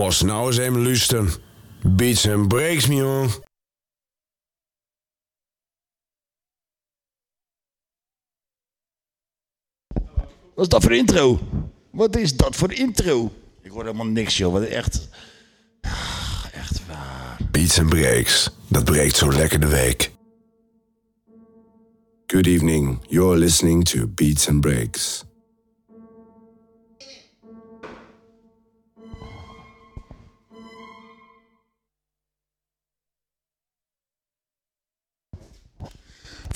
Moest nou eens even luisteren. Beats en breaks, me jongen. Wat is dat voor intro? Wat is dat voor intro? Ik hoor helemaal niks, joh. Wat echt... Ah, Echt waar. Beats en breaks. Dat breekt zo lekker de week. Good evening. You're listening to Beats and Breaks.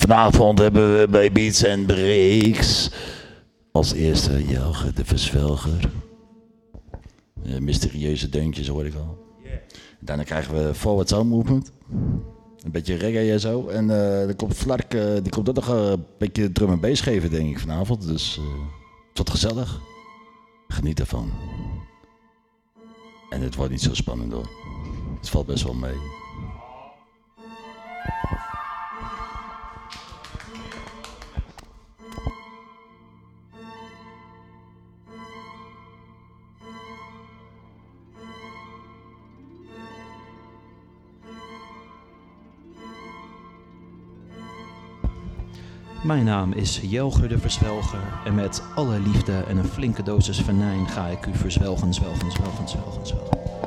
Vanavond hebben we bij Beats and Breaks als eerste Jelge de Verzwelger. Eh, mysterieuze deuntjes hoor ik al. Daarna krijgen we Forward Sound Movement. Een beetje reggae en zo. En eh dan komt Flark, eh, die komt ook nog een beetje drum en bass geven denk ik vanavond. Dus wordt gezellig. Geniet ervan. En het wordt niet zo spannend hoor. Het valt best wel mee. Mijn naam is Jelger de Verzwelger en met alle liefde en een flinke dosis venijn ga ik u verzwelgen, zwelgen, zwelgen, zwelgen, zwelgen.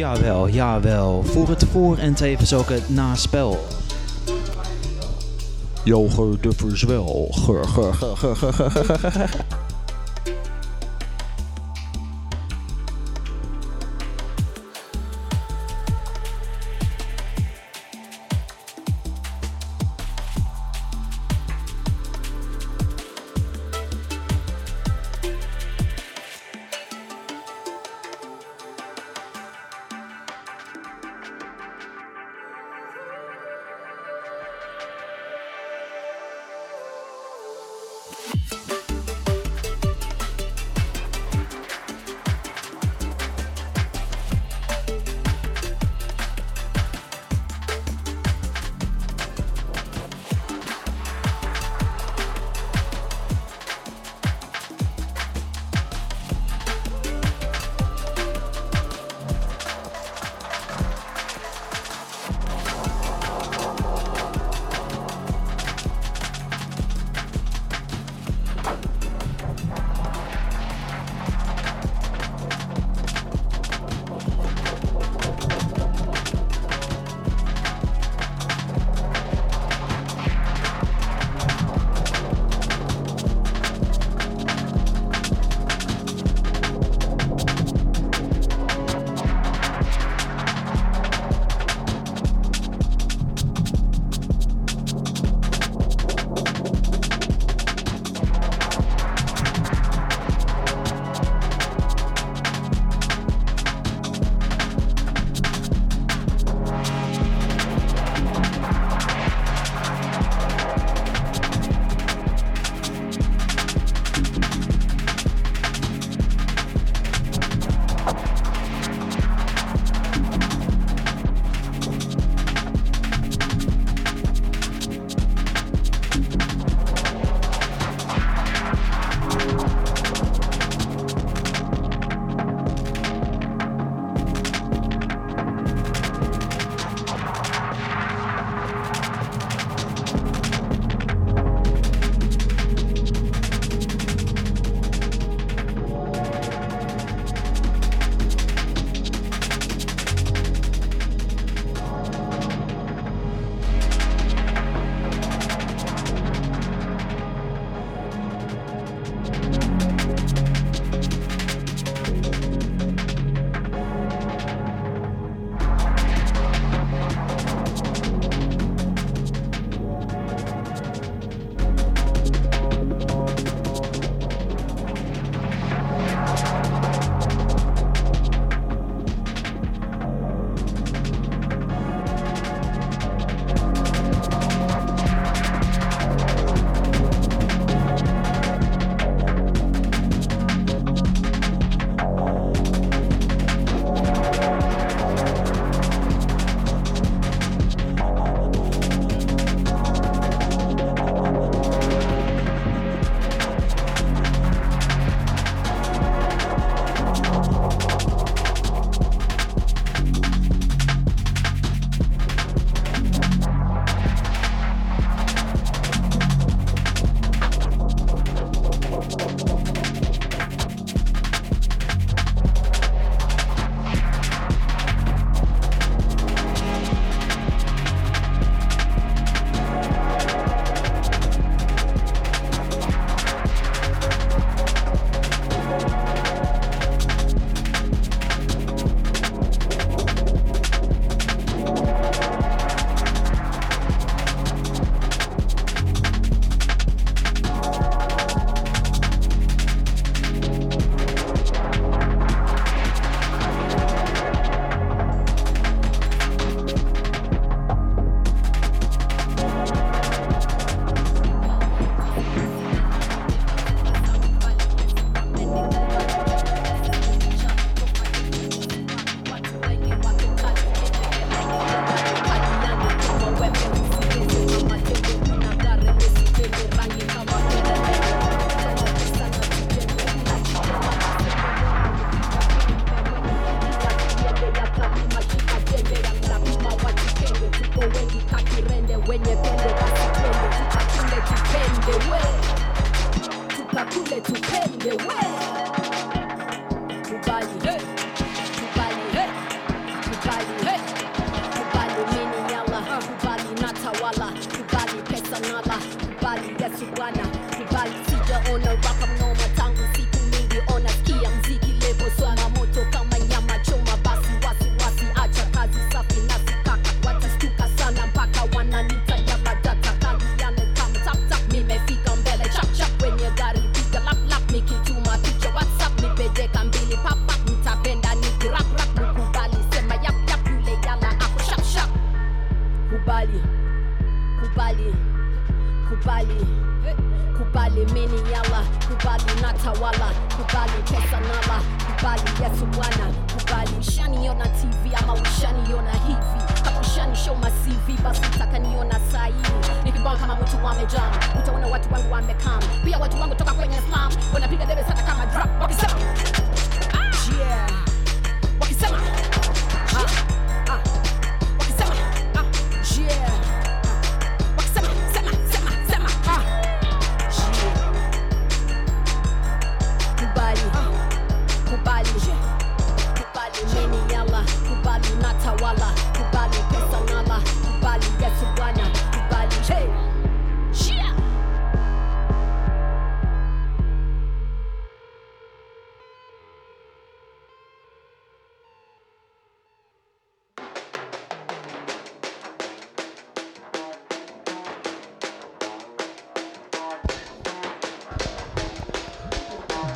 Jawel, jawel. Voor het voor- en tevens ook het naspel. Joger de Verzwelger. Ger, ger, ger, ger, ger,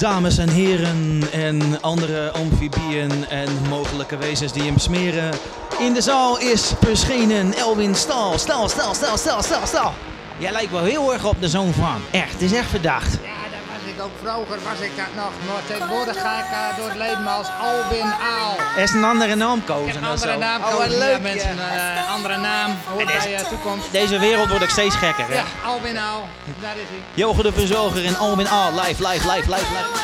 Dames en heren en andere amfibieën en mogelijke wezens die hem smeren. In de zaal is verschenen Elwin Stal. Stal, stal, stal, stal, stal, stal. Jij lijkt wel heel erg op de zoon van. Echt, het is echt verdacht. Ja, dat was ik ook vroeger, was ik dat nog. Maar tegenwoordig ga ik eh, door het leven als Albin Aal. Er is een andere naam Ik kozen. een andere naam Oh, leuk. Ja, mensen, een eh, andere naam. Hoort is- bij je toekomst. Deze wereld wordt ook steeds gekker. Hè? Ja, Albin Aal. Jochen de Verzorger en Albin A. Live, live, live, live, live.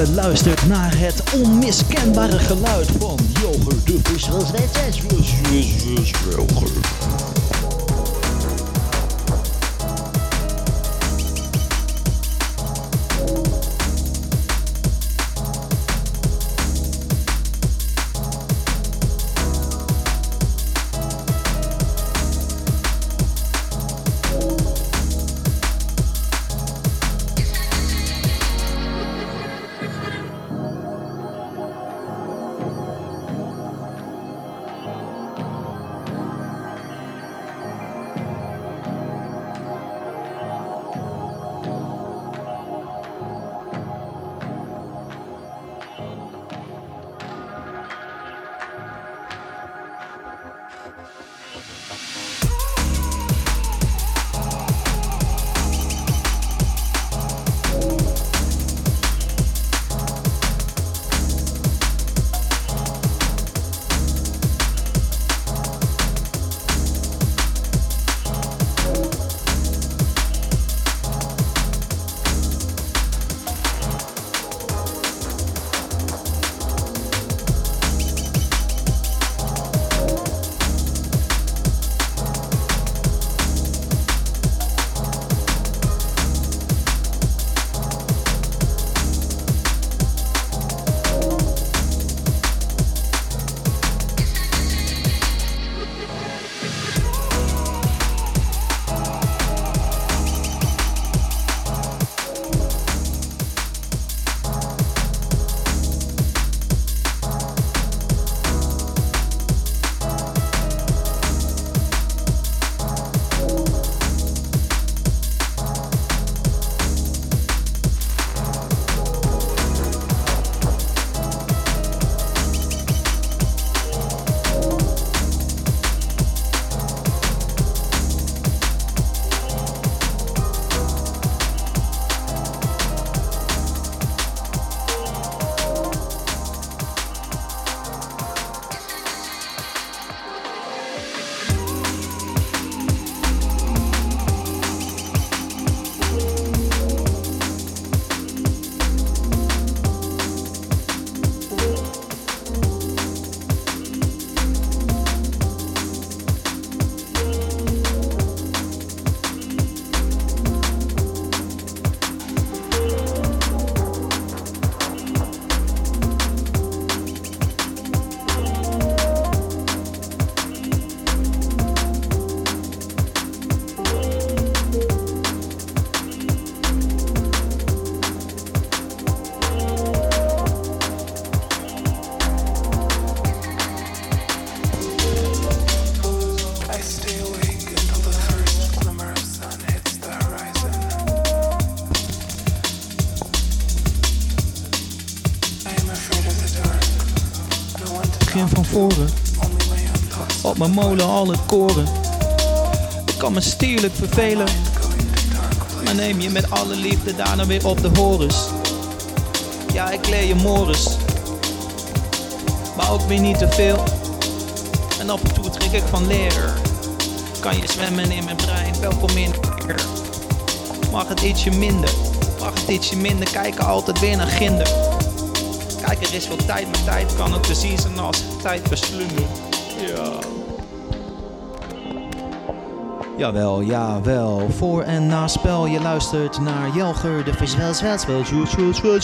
Je luistert naar het onmiskenbare geluid van Joger de Viswelger. Mijn molen al het koren. Ik kan me stierlijk vervelen, maar neem je met alle liefde daarna weer op de horens. Ja, ik leer je mores, maar ook weer niet te veel. En af en toe trek ik van leer. Kan je zwemmen in mijn brein, welkom in. Mag het ietsje minder, mag het ietsje minder, kijken altijd weer naar ginder. Kijk, er is veel tijd, maar tijd kan te zien zijn als tijd verslunden. Jawel, jawel. Voor en na spel. Je luistert naar Jelger, de Verswel, Zwel, Zwel, Zwel, Zwel,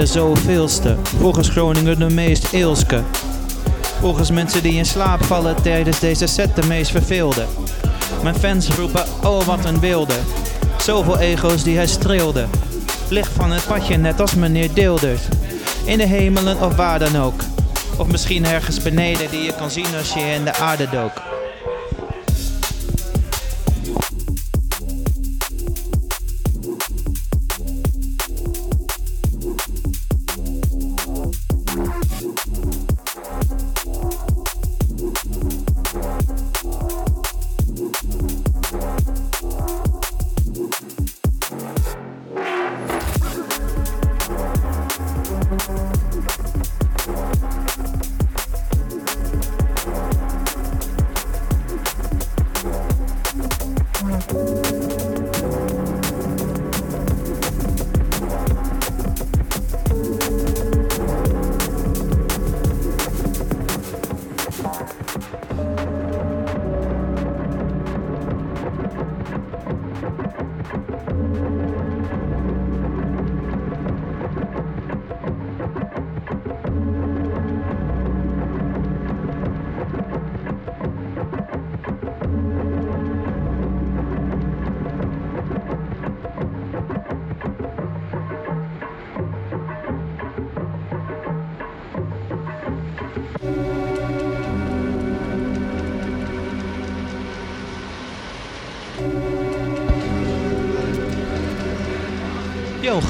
de zoveelste, volgens Groningen de meest eelske. Volgens mensen die in slaap vallen tijdens deze set de meest verveelde. Mijn fans roepen, oh wat een beelden. Zoveel ego's die hij streelde. Licht van het padje net als meneer Deeldert. In de hemelen of waar dan ook. Of misschien ergens beneden die je kan zien als je in de aarde dook.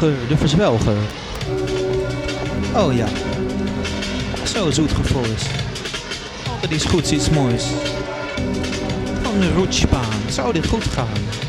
De verzwelger. Oh ja. Zo zoet gevoels. Altijd iets goeds, iets moois. Van de roetspaan. Zou dit goed gaan?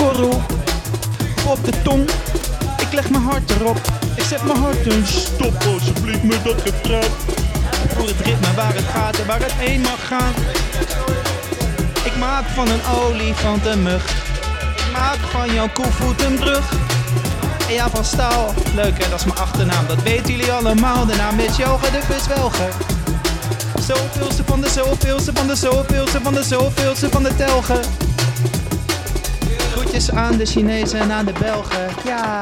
Korrel op de tong. Ik leg mijn hart erop, ik zet mijn hart in. Stop alsjeblieft met dat getrap. Voor het ritme waar het gaat en waar het heen mag gaan. Ik maak van een olifant een mug. Ik maak van jouw koevoet een brug. En ja, van staal. Leuk hè, dat is mijn achternaam. Dat weten jullie allemaal. De naam is Joga de Viswelger. Zoveelste van de zoveelste van de zoveelste van de zoveelste van de telgen. Aan de Chinezen en aan de Belgen. Ja.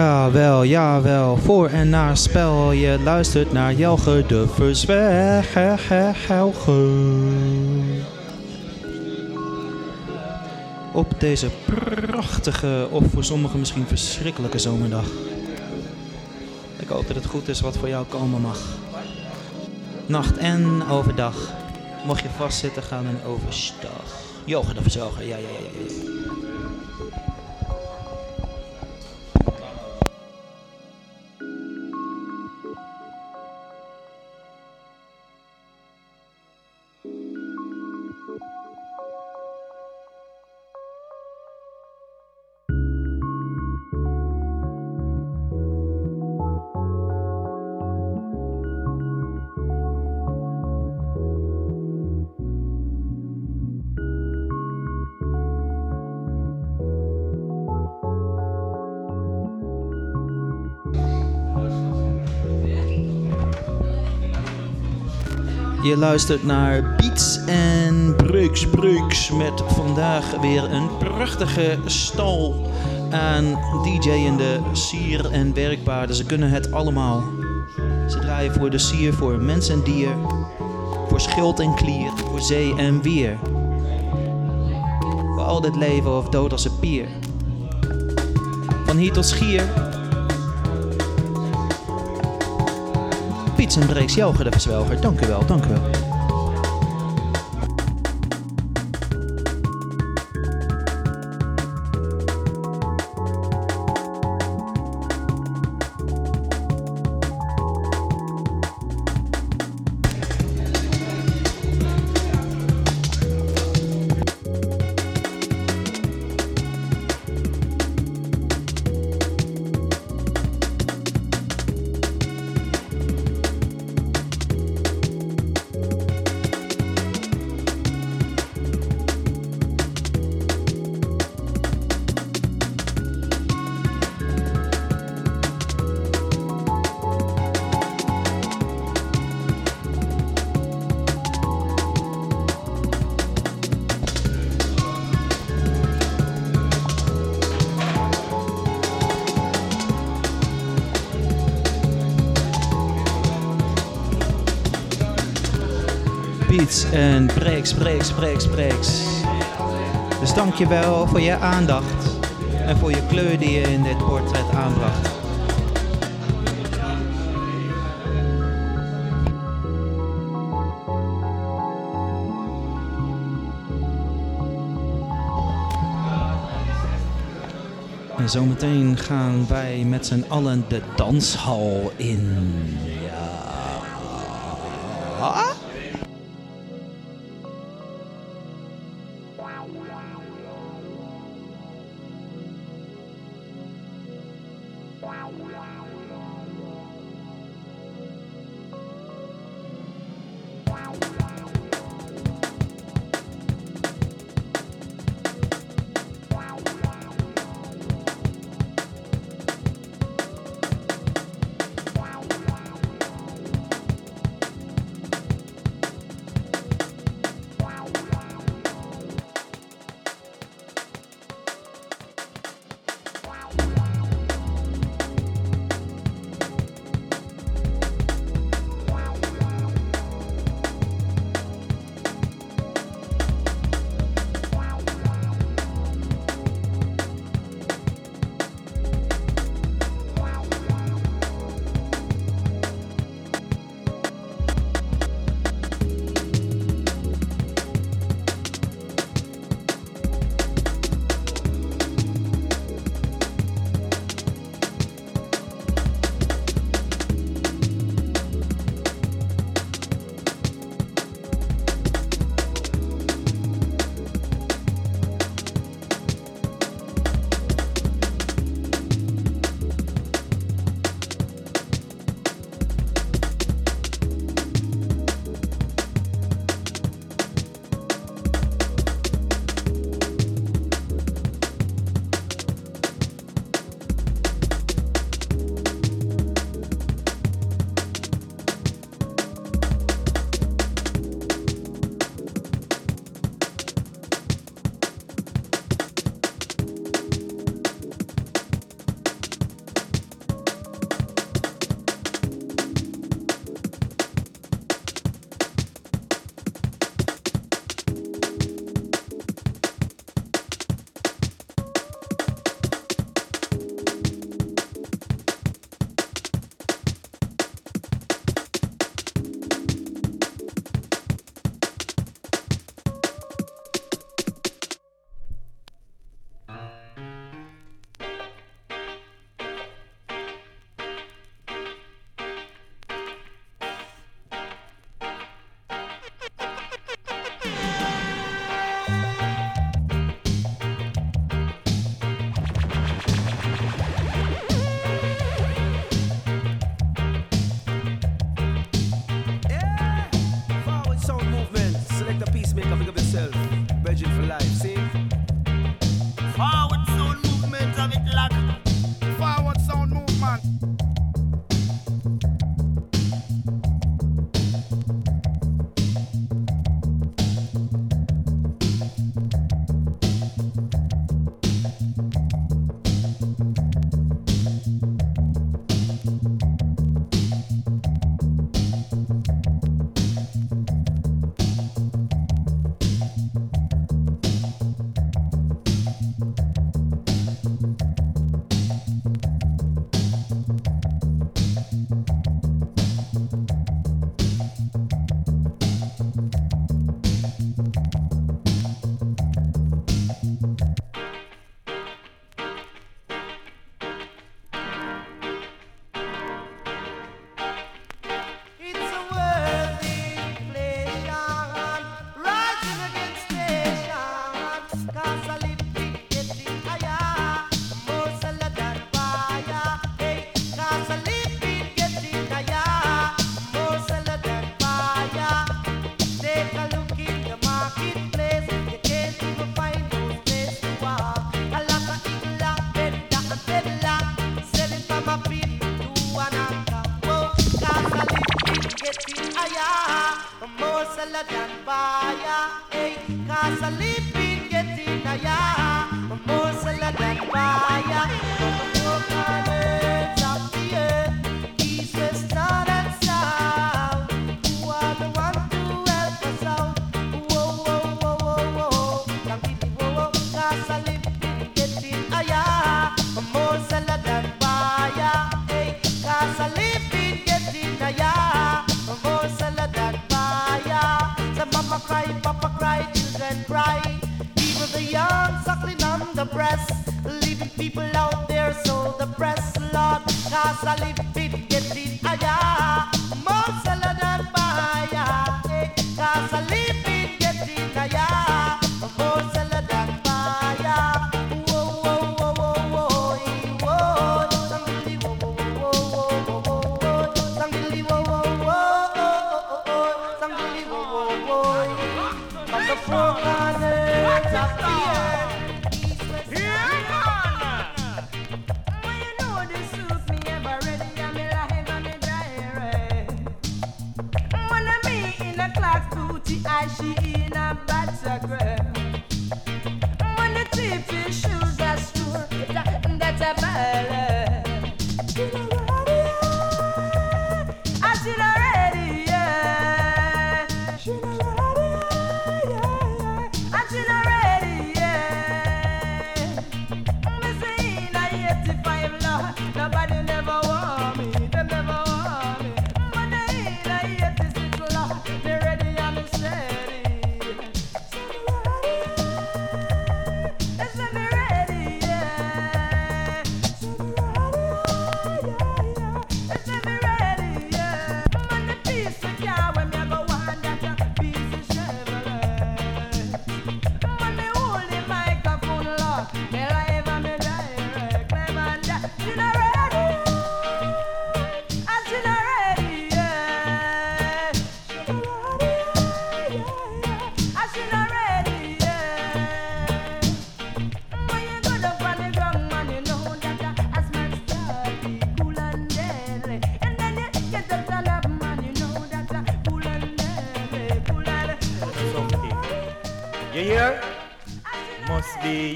Jawel, jawel, voor en na spel. Je luistert naar Jelge de Verzwelger. Op deze prachtige, of voor sommigen misschien verschrikkelijke zomerdag. Ik hoop dat het goed is wat voor jou komen mag. Nacht en overdag. Mocht je vastzitten, gaan we overstag. Jelge de ja, ja, ja, ja. Je luistert naar Beats en Breaks met vandaag weer een prachtige stal aan DJ-ende sier en werkpaarden. Ze kunnen het allemaal. Ze draaien voor de sier, voor mens en dier, voor schild en klier, voor zee en weer. Voor al dit leven of dood als een pier. Van hier tot schier. Piets en Breeks, Jelger de Verzwelger. Dank u wel, dank u wel. En Breaks, Breaks, Breaks, Breaks. Dus dank je wel voor je aandacht en voor je kleur die je in dit portret aanbracht. En zometeen gaan wij met z'n allen de danshal in.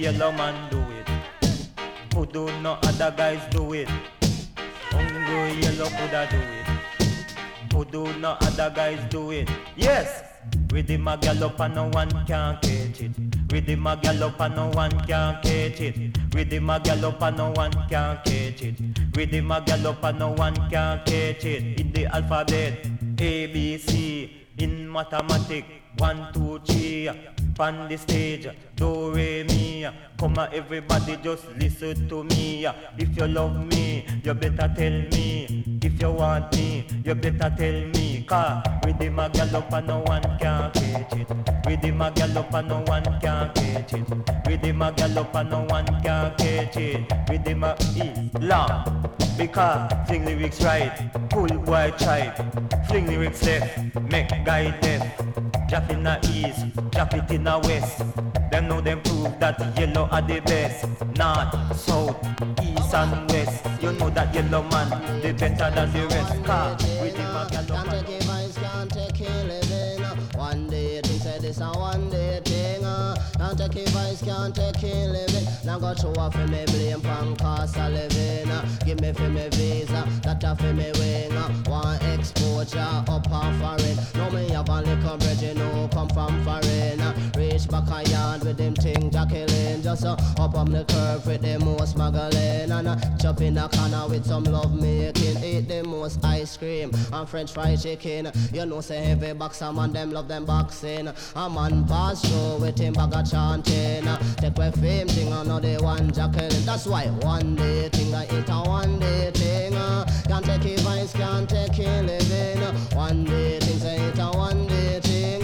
Yellow man do it. Who do no other guys do it? Only yellow coulda do it. Who do no other guys do it? Yes. With the gallop and no one can catch it. With the gallop and no one can catch it. With the gallop and no one can catch it. With the gallop and no one can catch it. In the alphabet, A, B, C. In mathematics, one, two, three. On the stage, do, re, mi. Come on, everybody, just listen to me. If you love me, you better tell me. If you want me, you better tell me. Cause with the gallop and no one can catch it. With the gallop and no one can catch it. With the gallop and no one can catch it. With the ma E long. Because fling lyrics right, cool boy tribe. Fling lyrics left, make guy deaf. Drop in the east, drop it in the west. Them know them prove that yellow are the best. North, south, east and west. You know that yellow man, they better than the rest. Car with the Can't take this a one day thing. uh. Can't take it, vice, can't take it, living. Now go show off for me blame pan cost a living. uh. Give me for me visa, that a for me wing. uh. One exposure up and foreign. No me have a little bread, you know, come from foreign. Reach back a yard with them thing Jacqueline. Just uh, up on the curve with the most smuggling. And uh, chop in the corner with some love making. Eat the most ice cream and french fried chicken. You know, say every boxer man, them love them boxing. A man pass through with him bag of chanting. Take away fame thing, the one Jacqueline. That's why one day thing, I eat a one day thing. uh. Can't take it vice, can't take it living. One day things, eat a one day thing.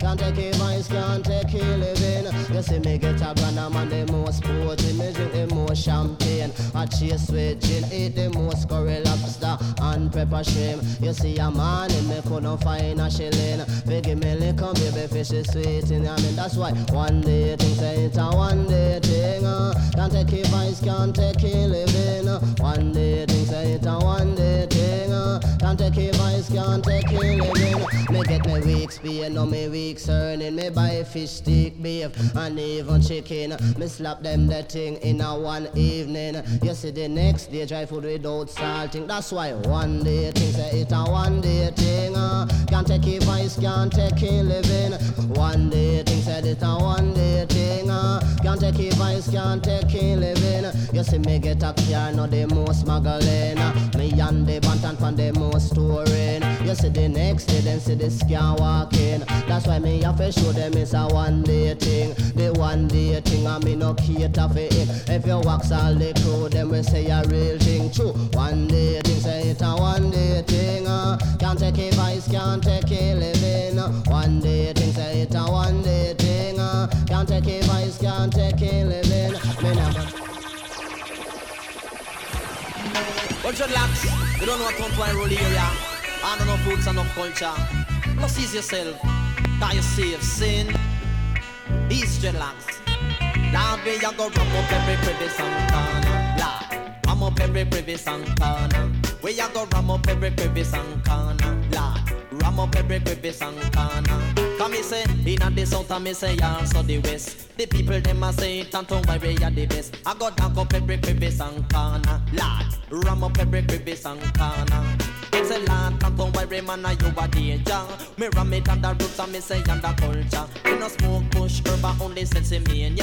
Can't take it can't take it living. You see me get a grand man, the most sporty. Me drink the most champagne. I chase with gin, eat the most curry lobster and pepper shrimp. You see a man in me couldn't find a shilling. They give me liquor, baby fish is sweet in I mean that's why one day things it's a one day thing. Can't take it vice, can't take it living. One day things it's a one day thing. Uh. Can't take it vice, can't take it living. Me get me weeks pay, no me weeks earning. Me buy fish stick, beef, and even chicken. Me slap them that thing in a one evening. You see the next day dry food without salting. That's why one day thing say it a one day thing. Uh. Can't take it vice, can't take it living. One day said it a one day thing. Uh. Can't take it vice, can't take it living. You see me get a car, no the most smuggling. Me and the bantan pan the most touring. You see the next day, then see the scan walking. That's why me have to show them it's a one day thing. The one day thing, I me no cater for it. If you wax all the crew, then we say a real thing. True, one day thing, say it a one day thing. Uh. Can't take it vice, can't take it living. One day thing, say it a one day. Can't take it vice, can't take it living. Me never. Bunch of lads, you don't know what come to I rule the area. I don't know foods and no culture. Must ease yourself, that you save sin. East dreadlocks. Lord, we a go rum up every and corner. Lord, rum up every and corner. We a go rum up every and corner. Lord, rum up every corner. Come me say, inna the south and me say also the west. The people them a say, why we are the best. I go down up every crevice and corner. Lord, rum up every crevice and corner. A land, can't don't man, now you a danger. Me ram it the roots and me say the culture. No smoke, push, herb, only sense me.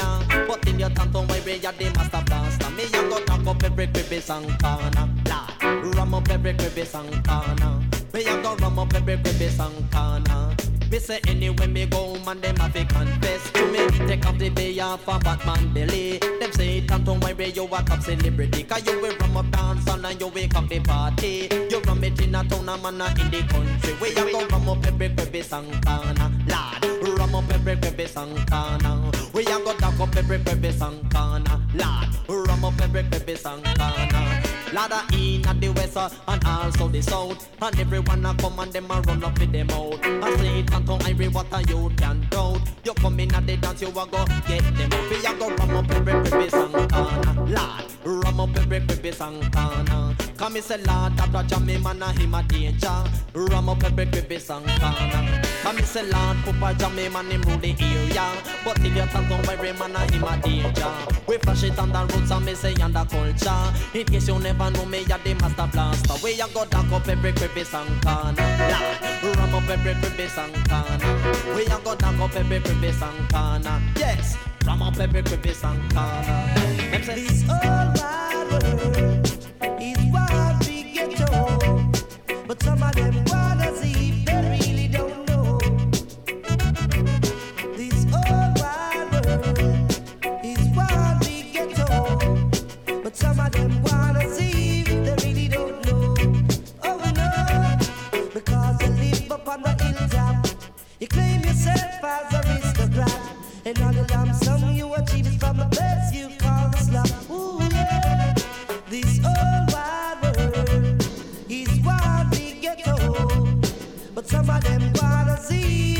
But in your can't don't the master blaster. Me young go knock up every crevice and corner. Lord, ram up every crevice and corner. Me young go ram up every crevice and corner. Me say anyway me go man them have to confess to me. Take off the bay off a Batman belly Them say don't worry you a top celebrity Cause you will rum up dance and you wake up the party. You rum it in a town and man a in the country. Where you go rum up every and corner Lord, rum up every and corner Where you go dock up every and corner Lord, rum up every and corner Ladder in at the west uh, and also the south. And everyone a come and them a run up with them out. I say it can't Irie what you can doubt. You come in at the dance you a go get them up. A go rum up every crevice and corner Lord, rum up every crevice and corner Come me say Lord, that a jam me man a him a danger. Rum up every crevice and corner Come me say Lord, Papa jam me man him rule the area. But if you can't don't man a him a danger. We flash it on the roots and me say on culture In case you never know me, a the master blaster. We a go dock up every crevice and corner. Rum up every crevice and corner. We a go dock up every crevice and corner. Yes, rum up every crevice and corner. This whole wide world is what we get told, but some of them and all the lump sum you achieve is from the best you call the slum. Ooh yeah, this wide world is told, but some of them wanna see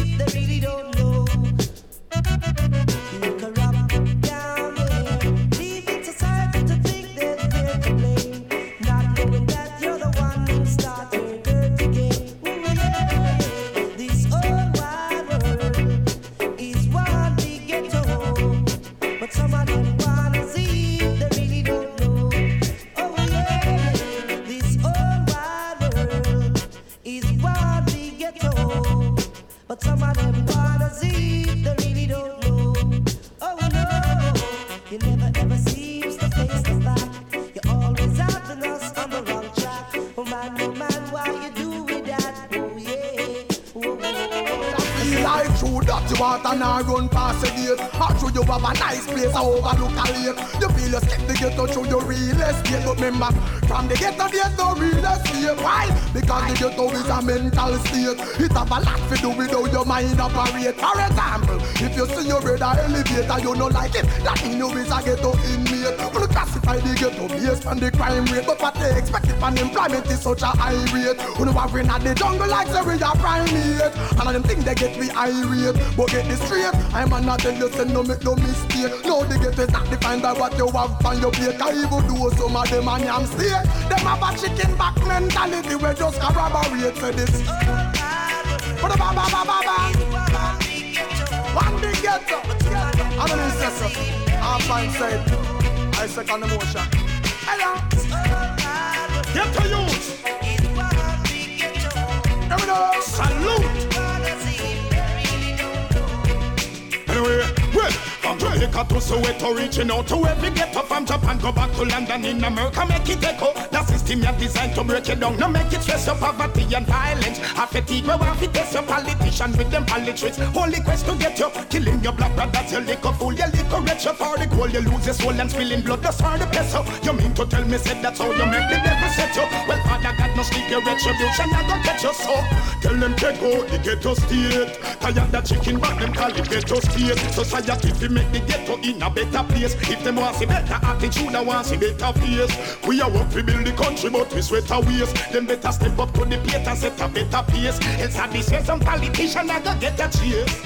overlook You feel you skip the ghetto through your real estate. But remember, from the ghetto there's no real estate. Why? Because the ghetto is a mental state. It have a lot to do with how your mind operate. For example, if you see your brother elevator you no like it. That mean you is a ghetto inmate Classify the ghetto based on the crime rate. But what they expect if unemployment is such a high rate. You know what we're not the jungle like say we are primate. And all them things they get we irate. But get this straight, I'm not tell you say no make no mistake. No the ghetto is not defined by what you have on your plate. I even do some of them and I'm steak Them have a chicken back mentality We just corroborate for this. Ba ba ba ba ba ba. One big ghetto. I'm an incessor I'm fine said Second emotion Hello Ghetto youth Let me know. Salute. Anyway, well, from Jamaica to Soweto, reaching out to every ghetto from Japan, go back to London in America, make it echo. System you designed to break it down, no make it stress your poverty and violence. Half a team, we want to test your politicians with them politics. Holy quest to get you, killing your black brothers, your liquor fool, your liquor rich, your for the you lose your soul and spilling blood, that's for the peso. Oh. You mean to tell me, said that's how you make the devil set you? Well, Father God, no sleep your retribution, I go catch you so. Tell them take out the ghetto state. Tired the chicken, but them call it ghetto state. Society we make the ghetto in a better place. If them want see better attitude, I want see better face. We are work to build the country, but we sweat our ways. Them better step up to the plate and set a better pace. Else I be say some politician I go get a chase.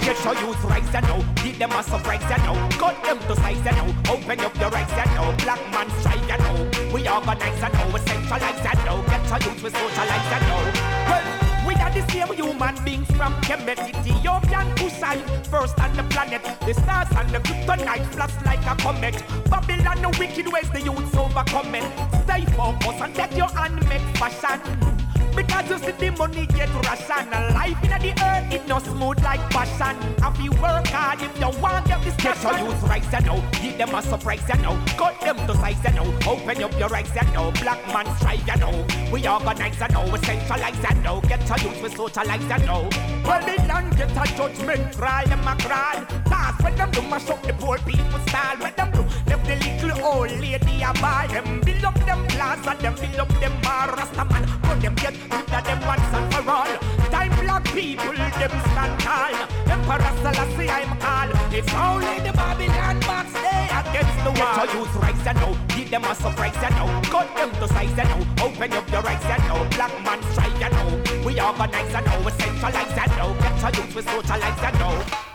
Get your youth rights and now, give them a surprise and now, cut them to size and now, open up your eyes, and now, black man strike and now, we organize and now, we centralize and now, get your youth we socialize and now. Well, we are the same human beings from Kemet, Ethiopian Kusai, first on the planet. The stars and the kryptonite flash like a comet. Babylon, the wicked ways the youths overcome it. Stay focused and take your hand make fashion. Because you see the money get ration Life in the earth it no smooth like passion If you work hard if you want get this Get your youth rights you know. Give them a surprise you know. Cut them to size you know. Open up your rights you know. Black man strive you know. We organize you know. We centralize you know. Get your youth we socialize you know. Well the land get a judgment Cry them a cry. Cause when them do mash up the poor people style. When them do Left the little old lady a buy them. Build up them plaza them Build up them bar. Rasta man Put them get rid of them once and for all. Time black people them stand tall. Emperor Selassie I'm all It's only the Babylon box they against the wall Get your youth rights you know. Give them a surprise you know. Cut them to size you know. Open up your eyes you know. Black man strike you know. We organize you know. We centralize you know. Get your youth we socialize you know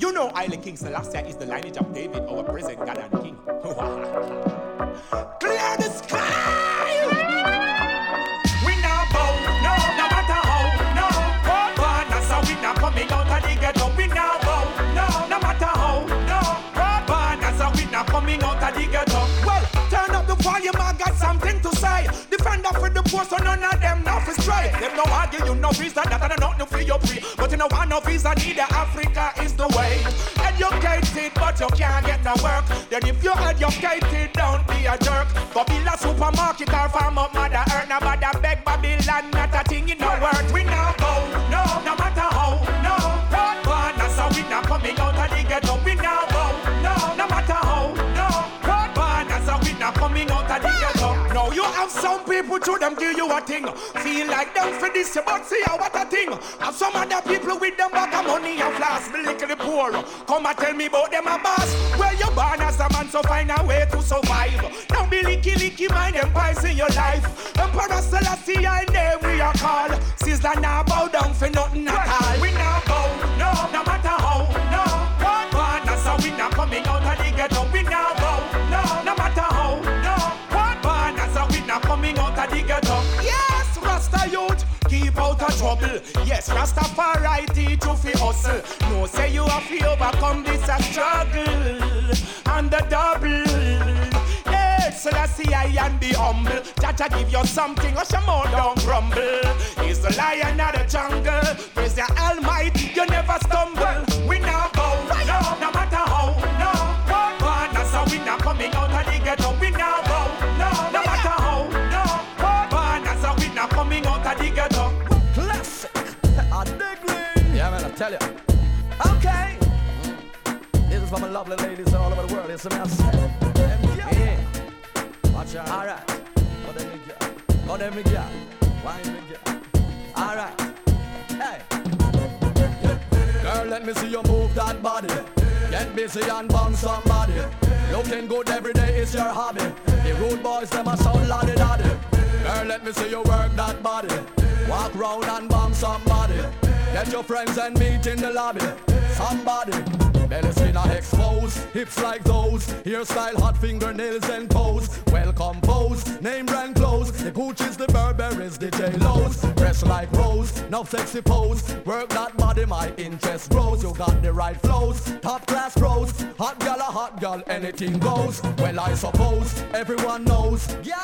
You know Island King Selassie is the lineage of David, our present God and King. Clear the sky! We now bow, no, no matter how, no. What partners are we now coming out of the ghetto? We now bow, no, no matter how, no. What partners are we now coming out of the ghetto? Well, turn up the volume, I got something to say. Defend up with the poor, so none of them stray. Them no argue, you no visa, that and nothing for your free. But you know one no visa, neither Africa is the way. Educated, but you can't get no work. Then if you're educated, don't be a jerk. Go build a supermarket or farm up mother earth. Now bother beg Babylon, not a thing in no work. We now have some people to them give you a thing. Feel like them for this, but see how what a thing. Have some other people with them bag of money and flask. Me little poor. Come and tell me about them a boss. Where you born as a man, so find a way to survive. Don't be licky licky mind them pies in your life. Emperor I name we are call. Sizzler now bow down for nothing at all. We now Yes, Rastafari teach you fi hustle. No say you have to overcome this a struggle and the double. Yes, Selassie I and the humble. Jaja give you something, or some more don't grumble. He's the lion of the jungle. Praise the Almighty, you never stumble. Lovely ladies all over the world. It's a mess. Yeah. Watch out. All right. Go them girl. Go them girl. Me girl. All right. Hey. Girl, let me see you move that body. Get busy and bang somebody. Looking good every day is your hobby. The rude boys, them a sound lolly daddy. Girl, let me see you work that body. Walk round and bang somebody. Get your friends and meet in the lobby. Somebody. Belly skin are exposed, hips like those. Hairstyle, hot fingernails and pose. Well composed, name brand clothes. The Gucci's, the Burberry's, the J-Lo's. dress like rose, now sexy pose. Work that body, my interest grows. You got the right flows, top class pros. Hot gal, a hot gal, anything goes. Well, I suppose everyone knows. You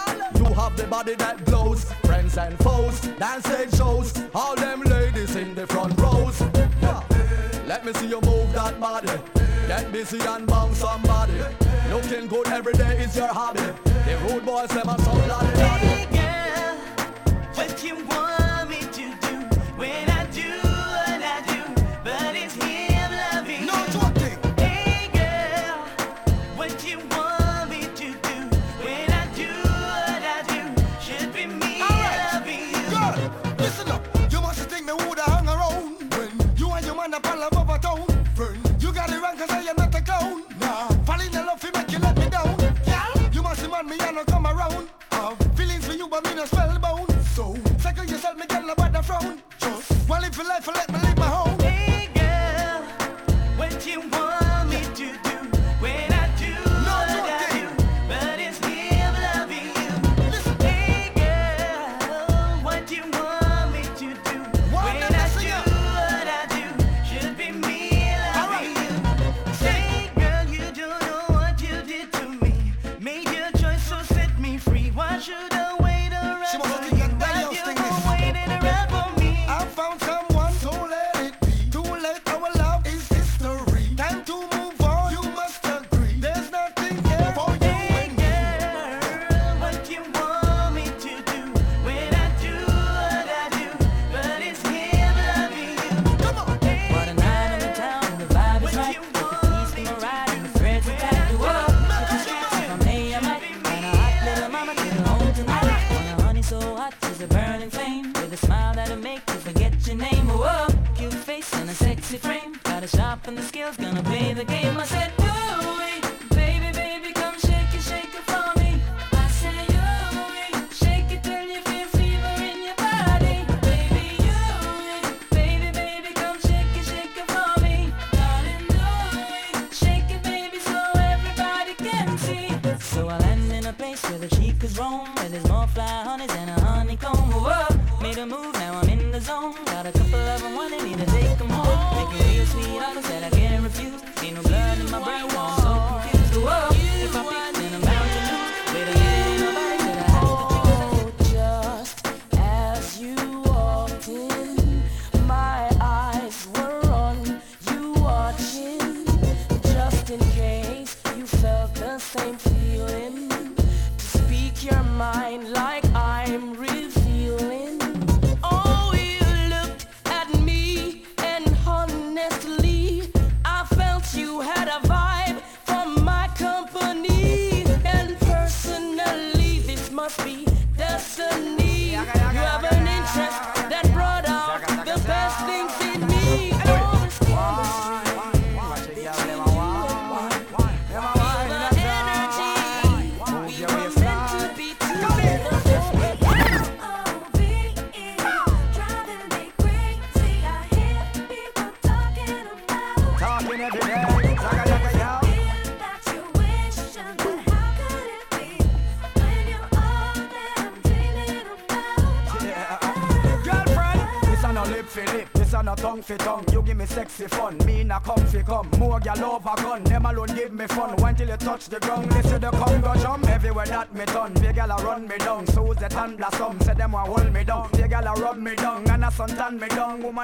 have the body that glows. Friends and foes, dance shows. All them ladies in the front rows. Yeah. Let me see you move that body. Get busy and bang somebody. Looking good every day is your hobby. The rude boys say my son, daddy, daddy. Hey girl, what you want?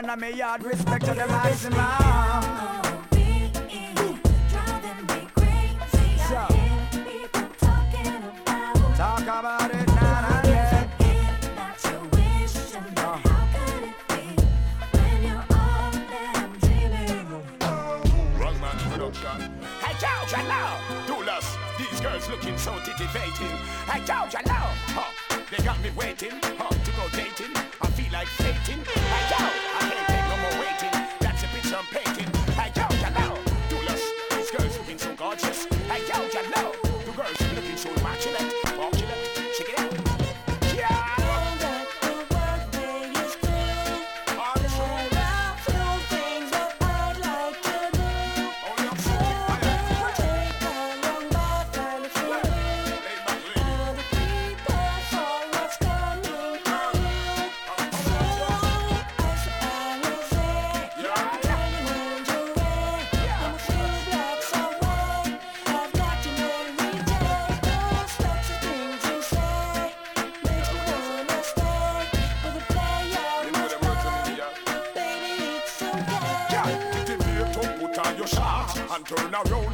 man, I'm a yard.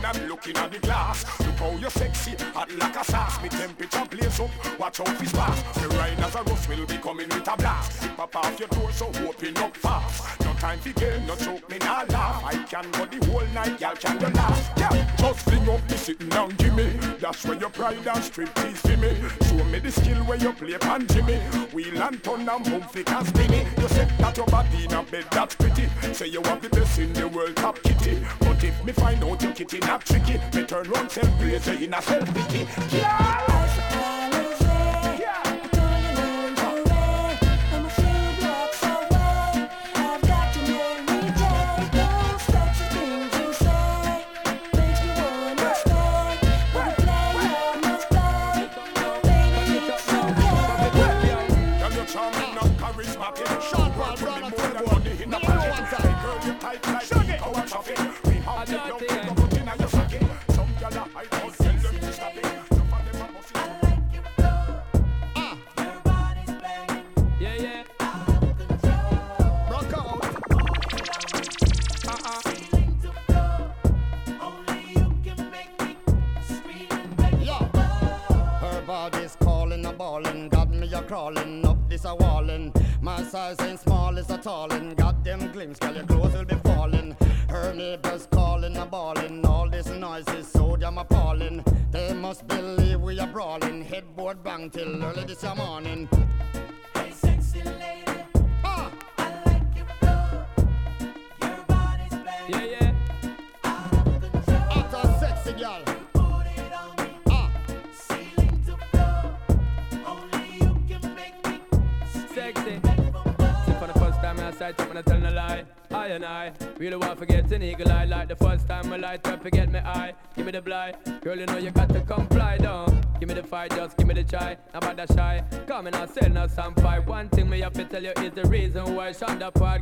I'm looking at the glass. Look how you sexy, hot like a sauce. Me temperature blaze up, watch out this pass The riders a rough will be coming with a blast. Pop up off your door so open up fast time for game, no choke me nah laugh. I can go the whole night, y'all can the laugh. Yeah, just fling up, me sitting down, Jimmy. That's where your pride and strip is, Jimmy. Show me the skill where you play pan, Jimmy. Wheel and turn and boom, flick and spinny. You said that your body in a bed, that's pretty. Say you have the best in the world, top kitty. But if me find out your kitty not tricky, me turn round, self blazer in a self pity. Yeah!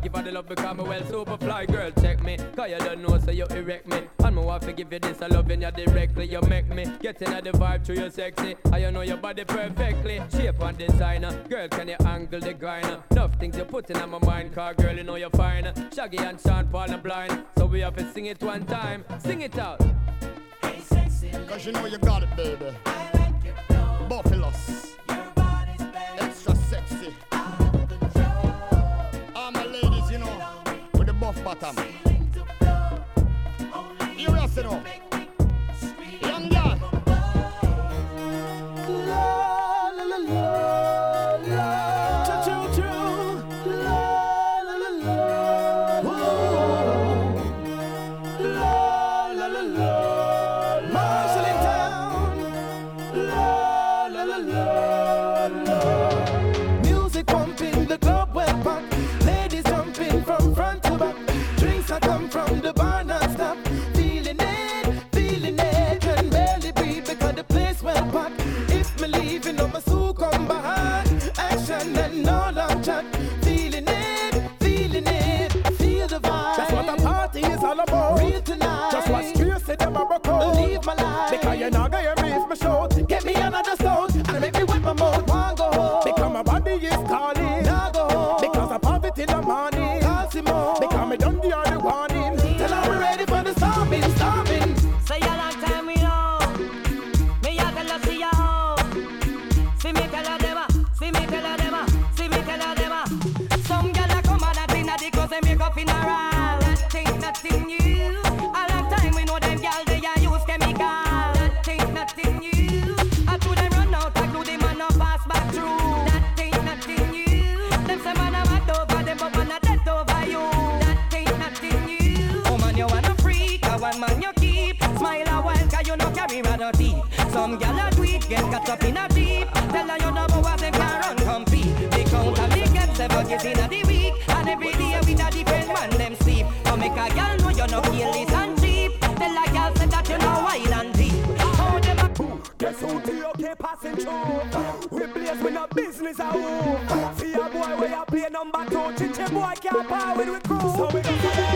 Give her the love because me well super fly girl check me. Cause you don't know so you erect me. And me I to give you this I loving you directly You make me. Get in the vibe to your sexy. I you know your body perfectly. Shape and designer. Girl can you angle the grinder? Enough things you putting on my mind car girl you know you're fine. Shaggy and Sean Paul and blind So we have to sing it one time. Sing it out. Hey sexy. Cause you know you got it baby. I bottom. You rest, you know. my life. Because you is a who. See a boy where you play number two. Chichi boy can't power with crew. So we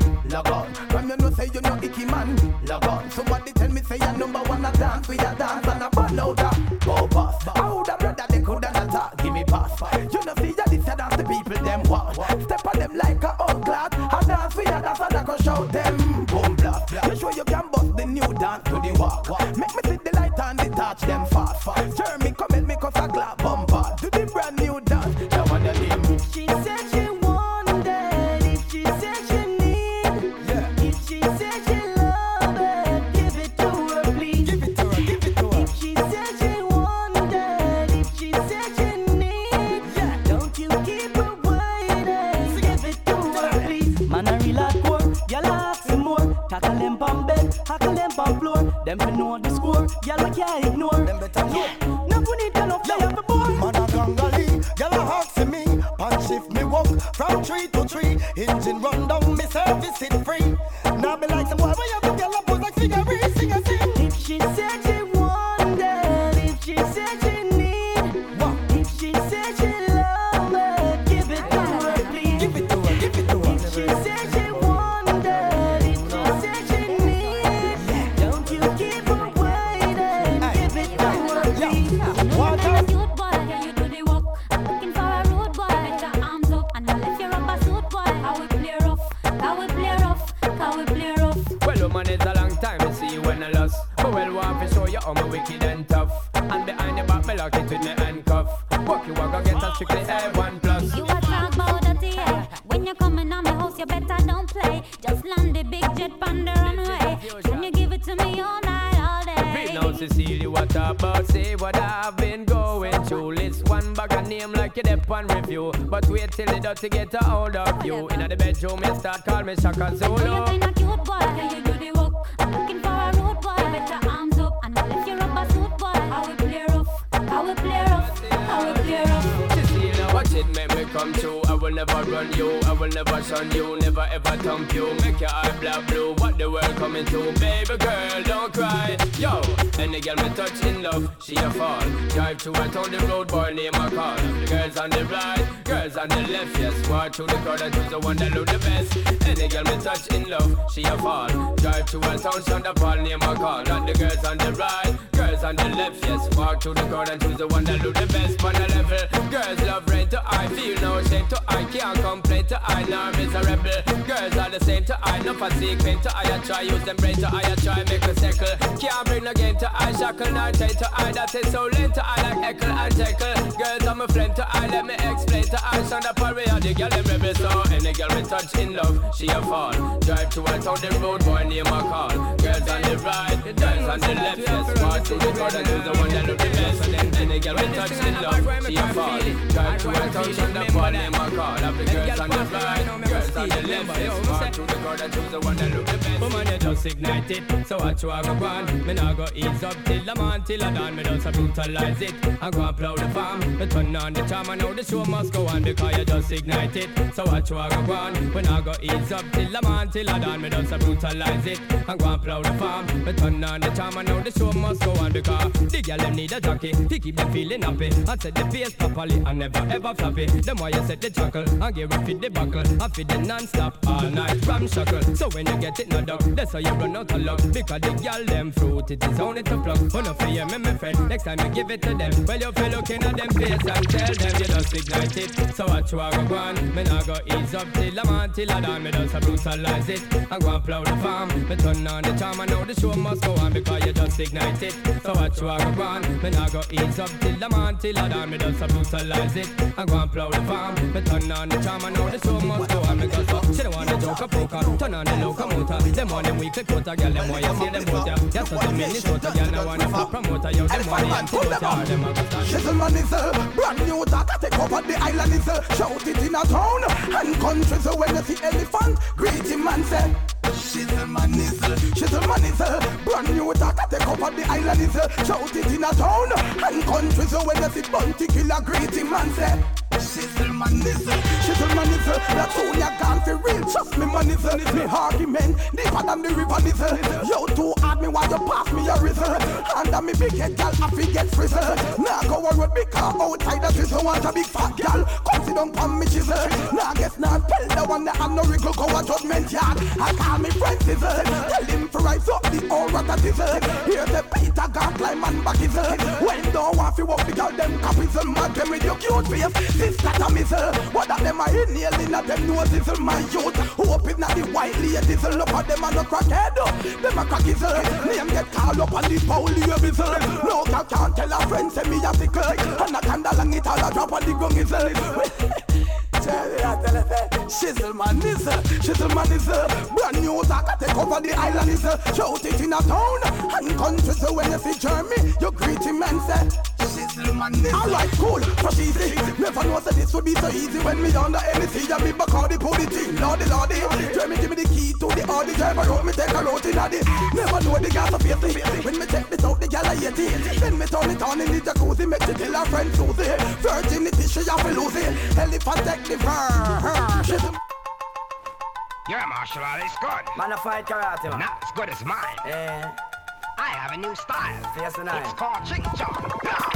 through the crowd and choose the one that look the best. Any girl me touch in love, she a fall. Drive through a town, son the Paul name a call. Not the girls on the right, girls on the left, yes. Walk through the crowd and choose the one that look the best. On the level, girls love rent to I, feel no shame to I, can't complain to I, nor miserable. Girls are the same to I, no consequent to I, I try use them brain to I, I try make a circle. Can't bring no game to I, shackle nor chain to I, that is so lame to I, like heckle and tackle. Girls I'm a flame to I, let me explain to I, sound a the girl them rebel so any girl me touch in love, she a fall. Drive to a town, the road boy name a call. Girls on the right, girls on the left, yes. Walk through the and choose the one that look the best. Any girl me touch in love, she a fall. Drive to a town, up a name a call. Have the girls on the right, girls on the left, yes. Walk through the and choose the one that look the best. Woman, you just ignite it, so watch you a go on. Me nah go ease up till the man till I done. Me just a brutalize it. I go and plow the farm. Me turn on the charm and now the show must go on because you just ignite it. So watch you a go on. Me nah go ease up till the man till I done. Me just brutalize it. I go and plow the farm. Me turn on the charm and now the show must go on the girl them need a jockey to keep them feeling happy. I set the pace properly and never ever floppy. Them why you set the chuckle and get ready for the buckle. I feed the non-stop all night from shackle. So when you get it no duck, that's how you run out of luck. Because the girl them fruit, it is only to pluck. Oh no fear me, my friend. Next time you give it to them, well you feel looking at them face and tell them you just ignite it. So watch you a go on. Me nah go ease up till I'm on till I done. Me just a brutalize it and go and plow the farm. Me turn on the charm and now the show must go on because you just ignite it. So watch you a go on. Me nah go ease up till I'm on till I done. Me just a brutalize it and go and plow the farm. Me turn on the charm and now the show must go on because uh, she don't want the joke poker. Turn on the locomotor. Them want them weekly quota, girl. Them want you see them both ya. Yes, so the Minnesota girl now want to promoter. Yo, them the antidote. ya. Them a go stand. Shizzleman is a brand new data take over the island is a shout it in a town. And country so when you see elephant greet him and say is a Shizzleman is a brand new data take over the island is a shout it in a town. And country so when you see bounty killer greet him and say Shizzleman is a Shizzleman is nizzle. That soon you gone for real. Trust me, man, nizzle. Me argument deeper than the river nizzle. Yo, too hard me while you pass me a rizzle. Under me big head, gal, I get frizzle. Now go a road because outside the sizzle want a big fat gal. Come sit down on me chisel. Now guess not tell the one that have no wriggle go a judgment yard. I call me friend sizzle. Tell him to rise up the aura that sizzle. Here's the Peter God climb and back sizzle. When don't want to walk the girl them capital mad them with your cute face. This that a missile. What that them are inhaling at them nose sizzle my youth. Hope it's not the white sizzle. Look at them and no crackhead. Them a crack sizzle. Name get called up on the polio bizzle. No girl can't tell a friend say me a sickle. And a candle and it all a drop on the tell it, Shizzle man is a, shizzle man is Brand new I take over the island is Shout it in a town and country So when you see Jeremy, you greet him and say is Alright, cool, fresh easy Never know that this would be so easy When me under NC and me back all the pull the thing Lordy, lordy Jeremy give me the key to the Audi Driver road, me take a road in a the Never know the gas of face When me take this out, the gal I hate it. Then me turn it on in the jacuzzi Make she tell her friend Susie. Virginity, she have to lose it Elephant take the fur. Shizzle Your martial art is good. Man, I fight karate, man. Not as good as mine. Eh. I have a new style. Yes, and I. It's called Ching Chong.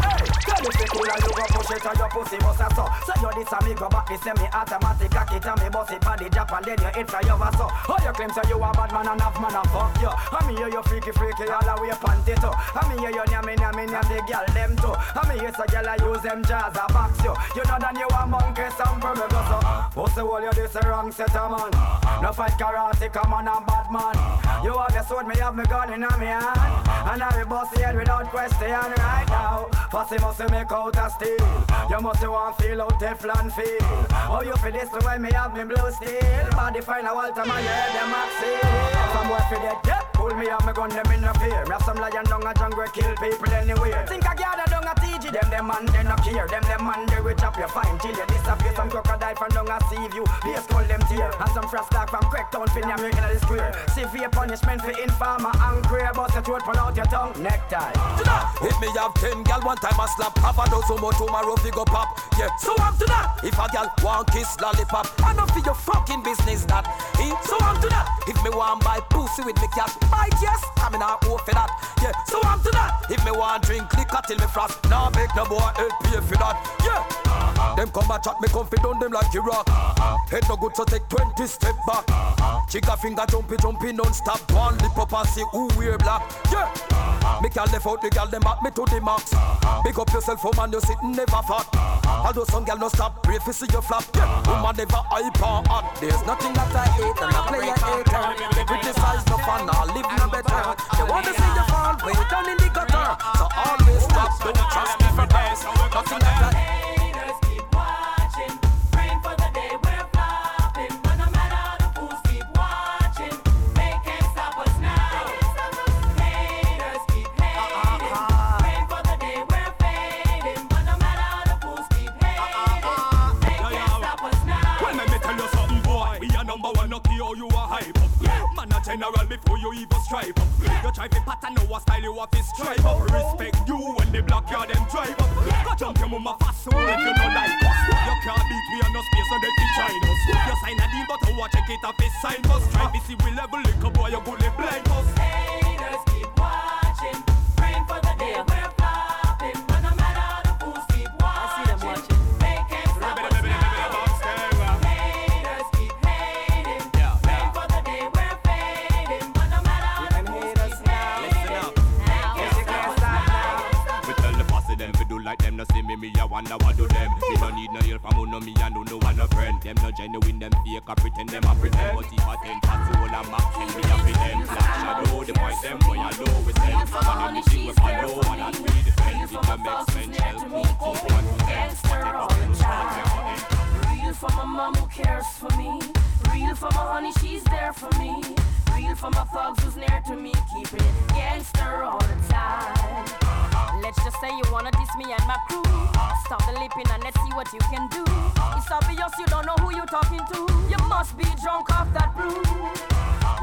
Hey, tell me if cool and you go push it on your pussy bust a so. So you this a me go back, send me automatic cock it and me bust it on the jump and then you hit fly over so. Oh, you claim say you a bad man and half man a fuck you. I me hear you freaky freaky all the way panty too. I me hear you nyami nyami nyam the girl them too. I me hear say girl I use them jazz a box you. You know that you a monkey some for me go so. Pussy wall you this wrong set a man. No fight karate, come on a bad man. You have your sword, me have me gun in a me hand. And I bust head without question right now. Fussy must make out a steel. You must want feel out Teflon feel. Oh, you feel this the way me have me blue steel. Body fine, I want to my head, them maxi. Some boy for that, yeah. Pull me out, me gun them in no fear. Me have some lion down a jungle, kill people anywhere. Think I gather down a TG, them them man, they no care. Them them man, they will chop your fine till you disappear. Some crocodile from down a sea view. Please call them tear. And some frost dark from Cracktown, Finyam, you in the square. Severe punishment for informer and queer. Bust your throat, pull out your tongue, necktie. If me have ten gal one time I slap Have a dozen more tomorrow fi go pop Yeah, so I'm to that If a gal want kiss lollipop I know for your fucking business that eh? So I'm to that If me want buy pussy with me cat Buy yes, I'm in a for that Yeah, so I'm to that If me want drink liquor till me frost Now make no boy help pay for that Yeah. Them come a chat me comfy down them like Iraq Head no good so take 20 step back. Chica finger jumpy jumpy non-stop. One lip up and see who wear black. Yeah. Me can left out the gal them at me to the max. Big up yourself oh woman you sitting never fat. Although some gal no stop pray fi see you flap. Yeah. Woman never hype or hot There's nothing that I hate and I play a hater criticize no fun I live no better. They wanna see you fall way down in the gutter. So always stop don't trust for Nothing us now. Haters keep hating, praying for the day we're fading. But no matter how the fools keep hating, they can't stop us now. Well, let me tell you something, boy. We are number one, no key, you are hype up. Man, a general before you even stripe up. You try to pattern, what style you have to stripe up. Respect you when the black yard them drive up. Go jump your mama fast, so if you don't like us. You can't beat me on no space, so they can join us. You sign a deal, but I watch check it off sign us. Try to see we level, lick boy, you bully wonder what do them. Me no need no help from who know me and who no one no friend. Them no genuine, them fake, I pretend them a pretend. But if I ten pass the whole a map, kill me a them. Black shadow, the point them where I know with them. And anything we follow, and that we defend. It can make sense, help me keep one to them. Gangster all the time. Real for my mom who cares for me. Real for my honey, she's there for me. Real for my thugs who's near to me. Keeping it gangster all the time bitch just say you wanna diss me and my crew. Stop the lipping and let's see what you can do. It's obvious you don't know who you're talking to. You must be drunk off that brew.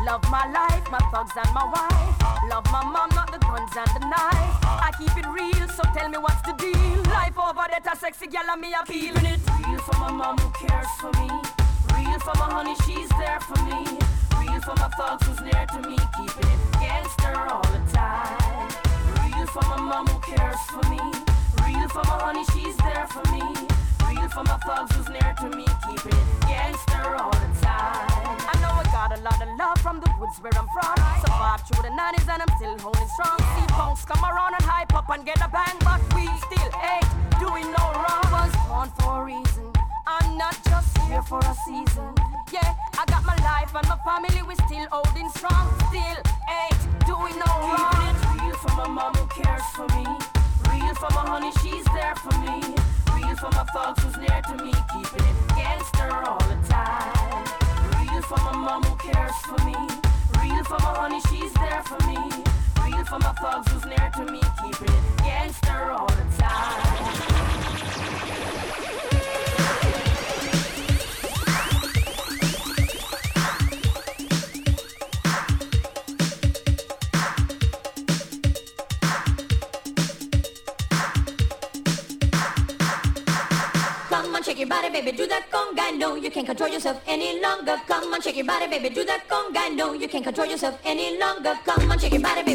Love my life, my thugs and my wife. Love my mom, not the guns and the knives. I keep it real, so tell me what's the deal. Life over that a sexy gal and me appealing it. Real for my mom who cares for me. Real for my honey, she's there for me. Real for my thugs who's near to me, keeping it gangster all the time for my mom who cares for me. Real for my honey, she's there for me. Real for my thugs who's near to me. keeping gangster all the time. I know I got a lot of love from the woods where I'm from. So far through the 90s and I'm still holding strong. See punks come around and hype up and get a bang. But we still ain't doing no wrong. Was born for a reason. I'm not just here for a season yeah. I got my life and my family, we still holding strong. Still ain't doing no wrong. Keeping it real for my mom who cares for me. Real for my honey, she's there for me. Real for my thugs who's near to me. Keeping it gangster all the time. Real for my mom who cares for me. Real for my honey, she's there for me. Real for my thugs who's near to me. Keeping it gangster all the time. your body, baby, do that conga. No, you can't control yourself any longer. Come on, shake your body, baby, do that conga. No, you can't control yourself any longer. Come on, shake your body, baby.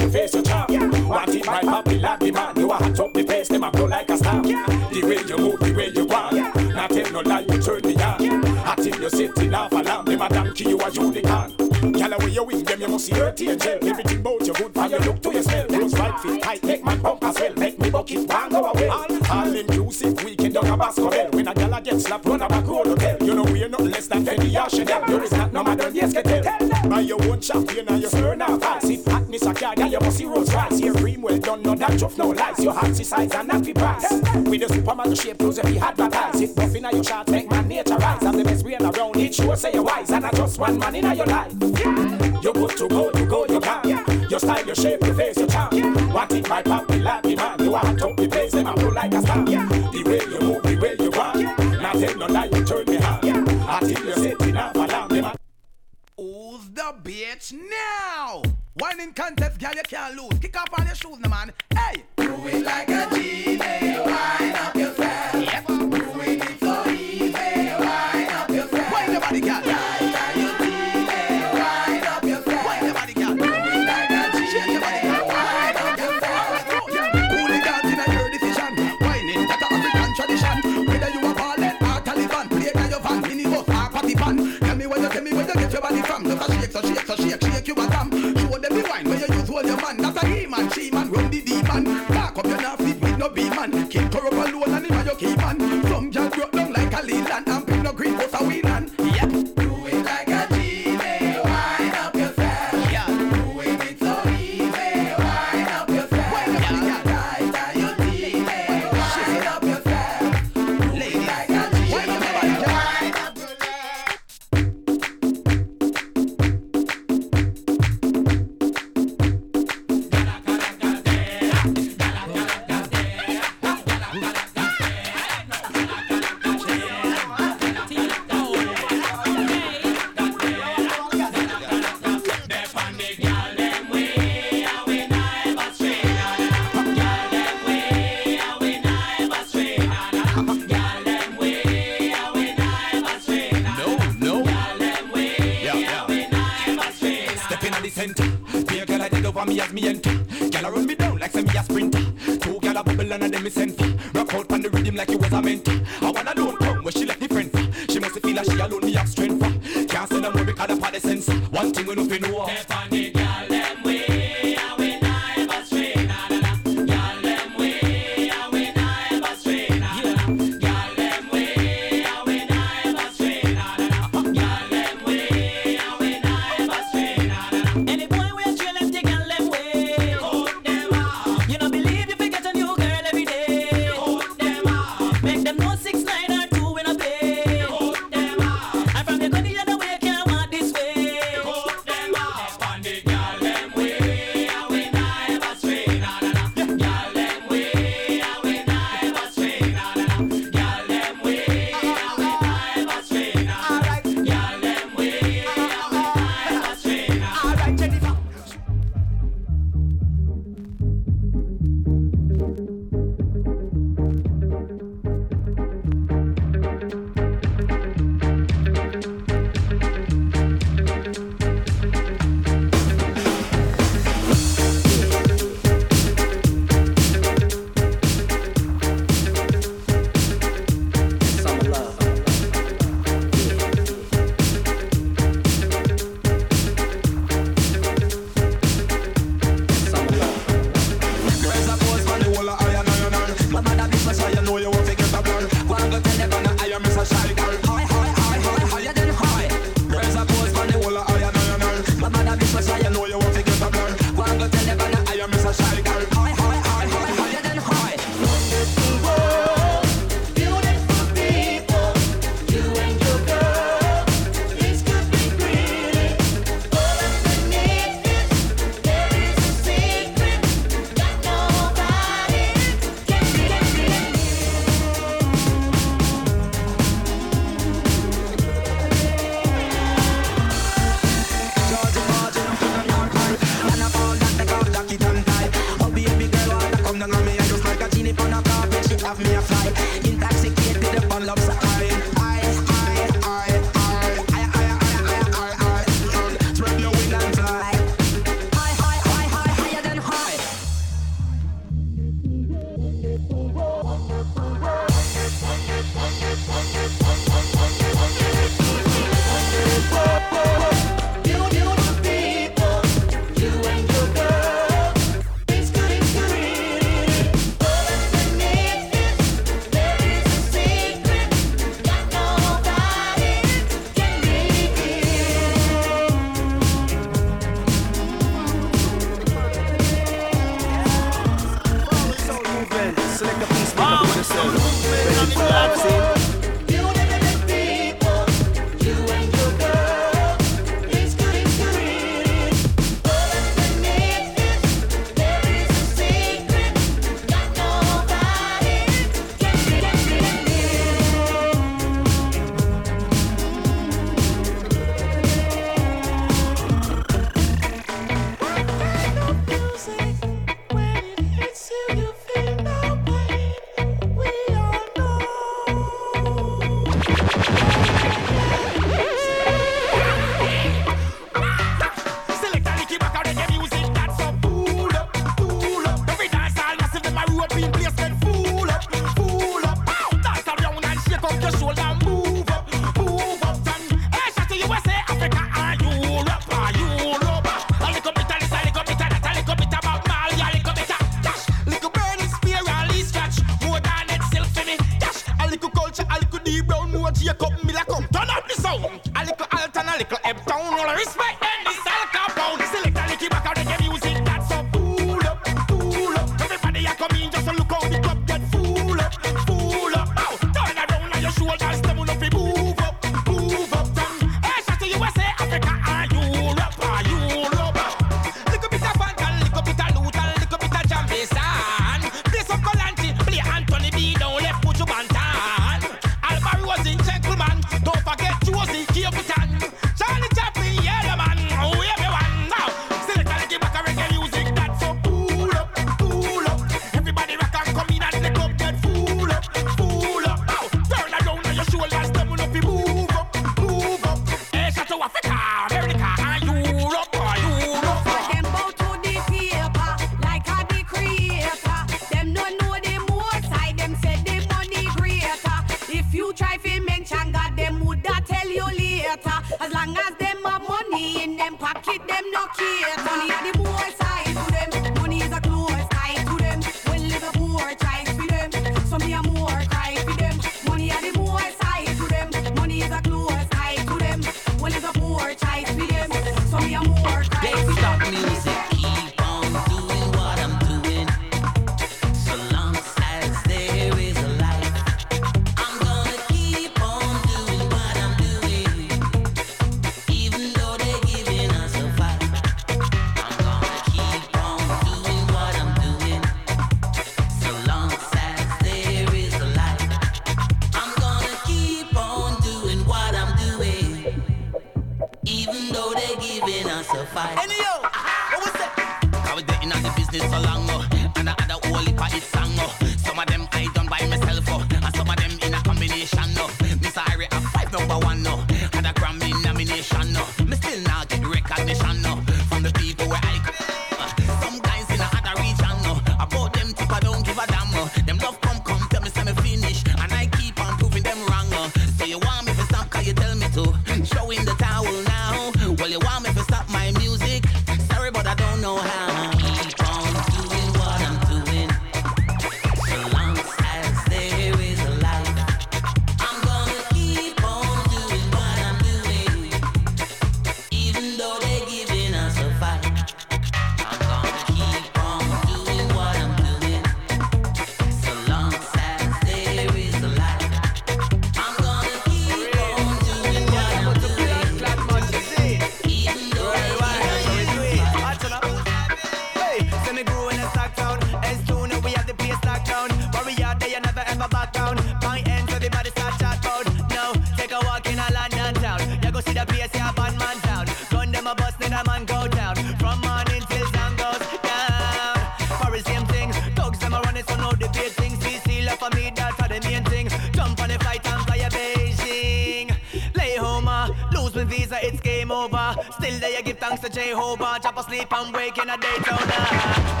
Thanks to Jehovah. Drop asleep wake in a Daytona.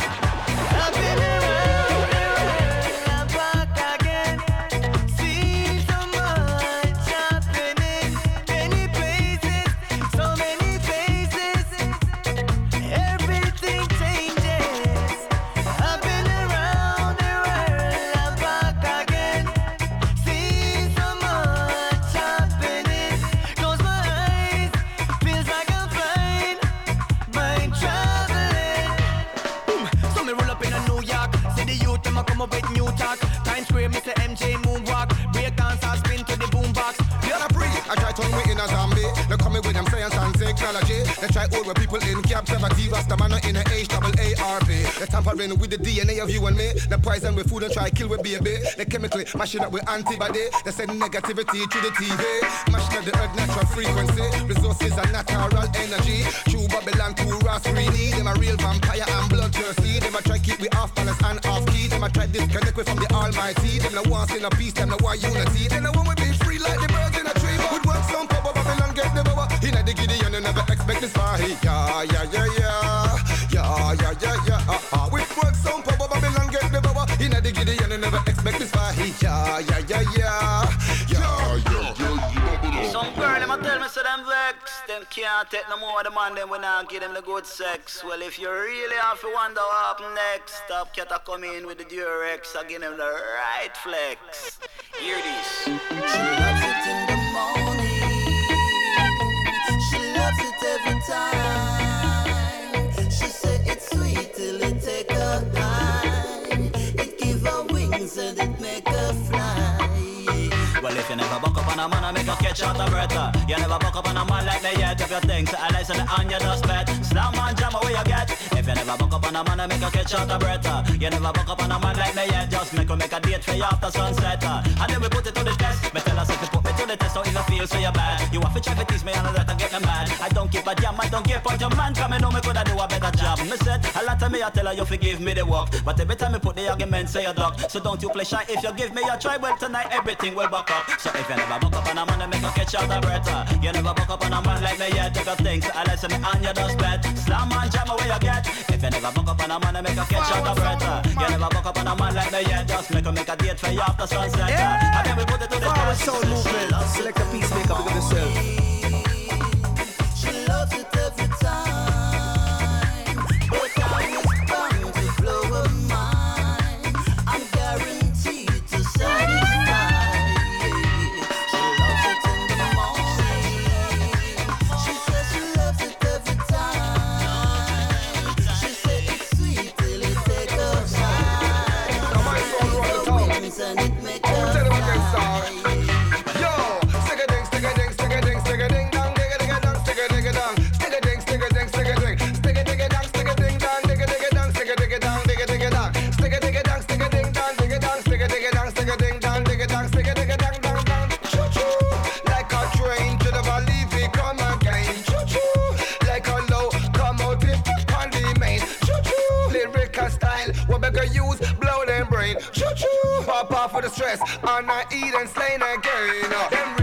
Try hold with people in captivity. Rasta man in a H double A R P. They tampering with the DNA of you and me. They poison with food and try kill with baby. They chemically mashing up with antibody. They send negativity to the TV. Mashing up the earth natural frequency. Resources and natural energy. True Babylon, true Ras really. Them a real vampire and bloodthirsty. Them a try keep we off balance and off key. Them a try disconnect we from the Almighty. Them no want in a peace. Them no want unity. Them no want we be free like the birds in a tree. Would want some power, Babylon get the power. In a the Gideon, you never expect this far. Hey, Yeah, yeah, yeah, yeah. Yeah, yeah, yeah, yeah. Uh, uh. With work some power, Babylon get the power. In a the Gideon, you never expect this far. Hey, Yeah, yeah, yeah, yeah. Yeah, yeah, yeah. Some girl, them a tell me say them vex. Them can't take no more of the man, them we not give them the good sex. Well, if you really have to wonder what happen next, stop cat a come in with the Durex. I give them the right flex. Hear this. She loves it in the morning. Catch out a breath. You never buck up on a man like me yet. If you think so, I listen on your dust bet. Slam and jam away you get. If you never buck up on a man, make a catch out a breath. You never buck up on a man like me yet. Just make a make a date for you after sunset. And then we put it to the test. Me tell us if you put to the test, so you feel so you're bad. You have to try to tease me and that I get me mad. I don't keep a jam, I don't give point your man. Come and know me coulda do a better job. Me said a lot of me I tell her you forgive me the work, but every time me put the argument say you duck. So don't you play shy if you give me a try. Well tonight everything will buck up. So if you never buck up on a man, I make a catch out a breath. You never buck up on a man like me yet. Take a thing, so I listen me on your dust bed. Slam and jam away you get. If you never buck up on a man, I make a catch out a breath. You never buck up on a man like me yet. Just make a make a date for you after sunset. uh. And then we put it to the test. sound movement. Select a peacemaker because of yourself. She loves it off the stress. And I eat and slain again. Them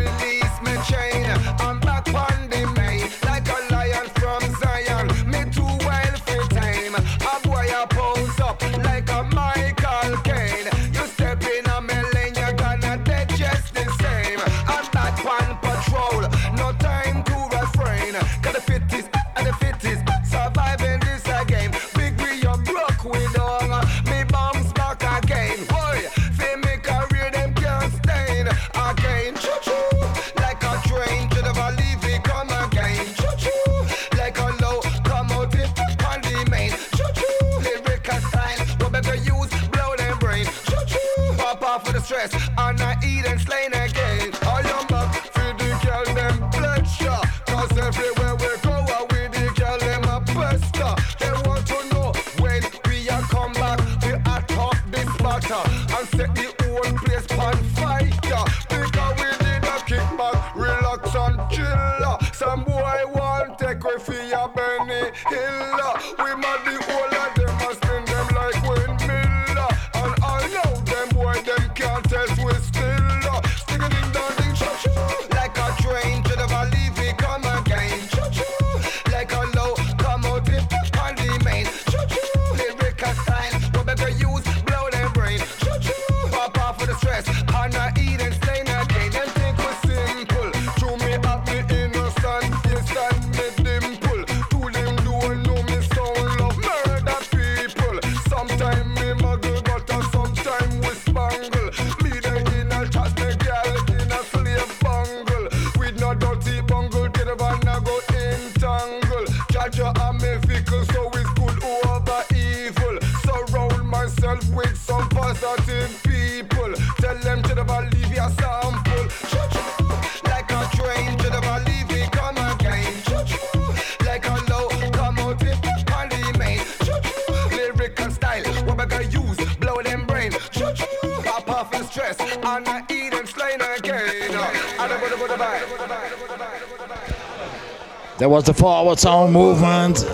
There was the forward sound movement.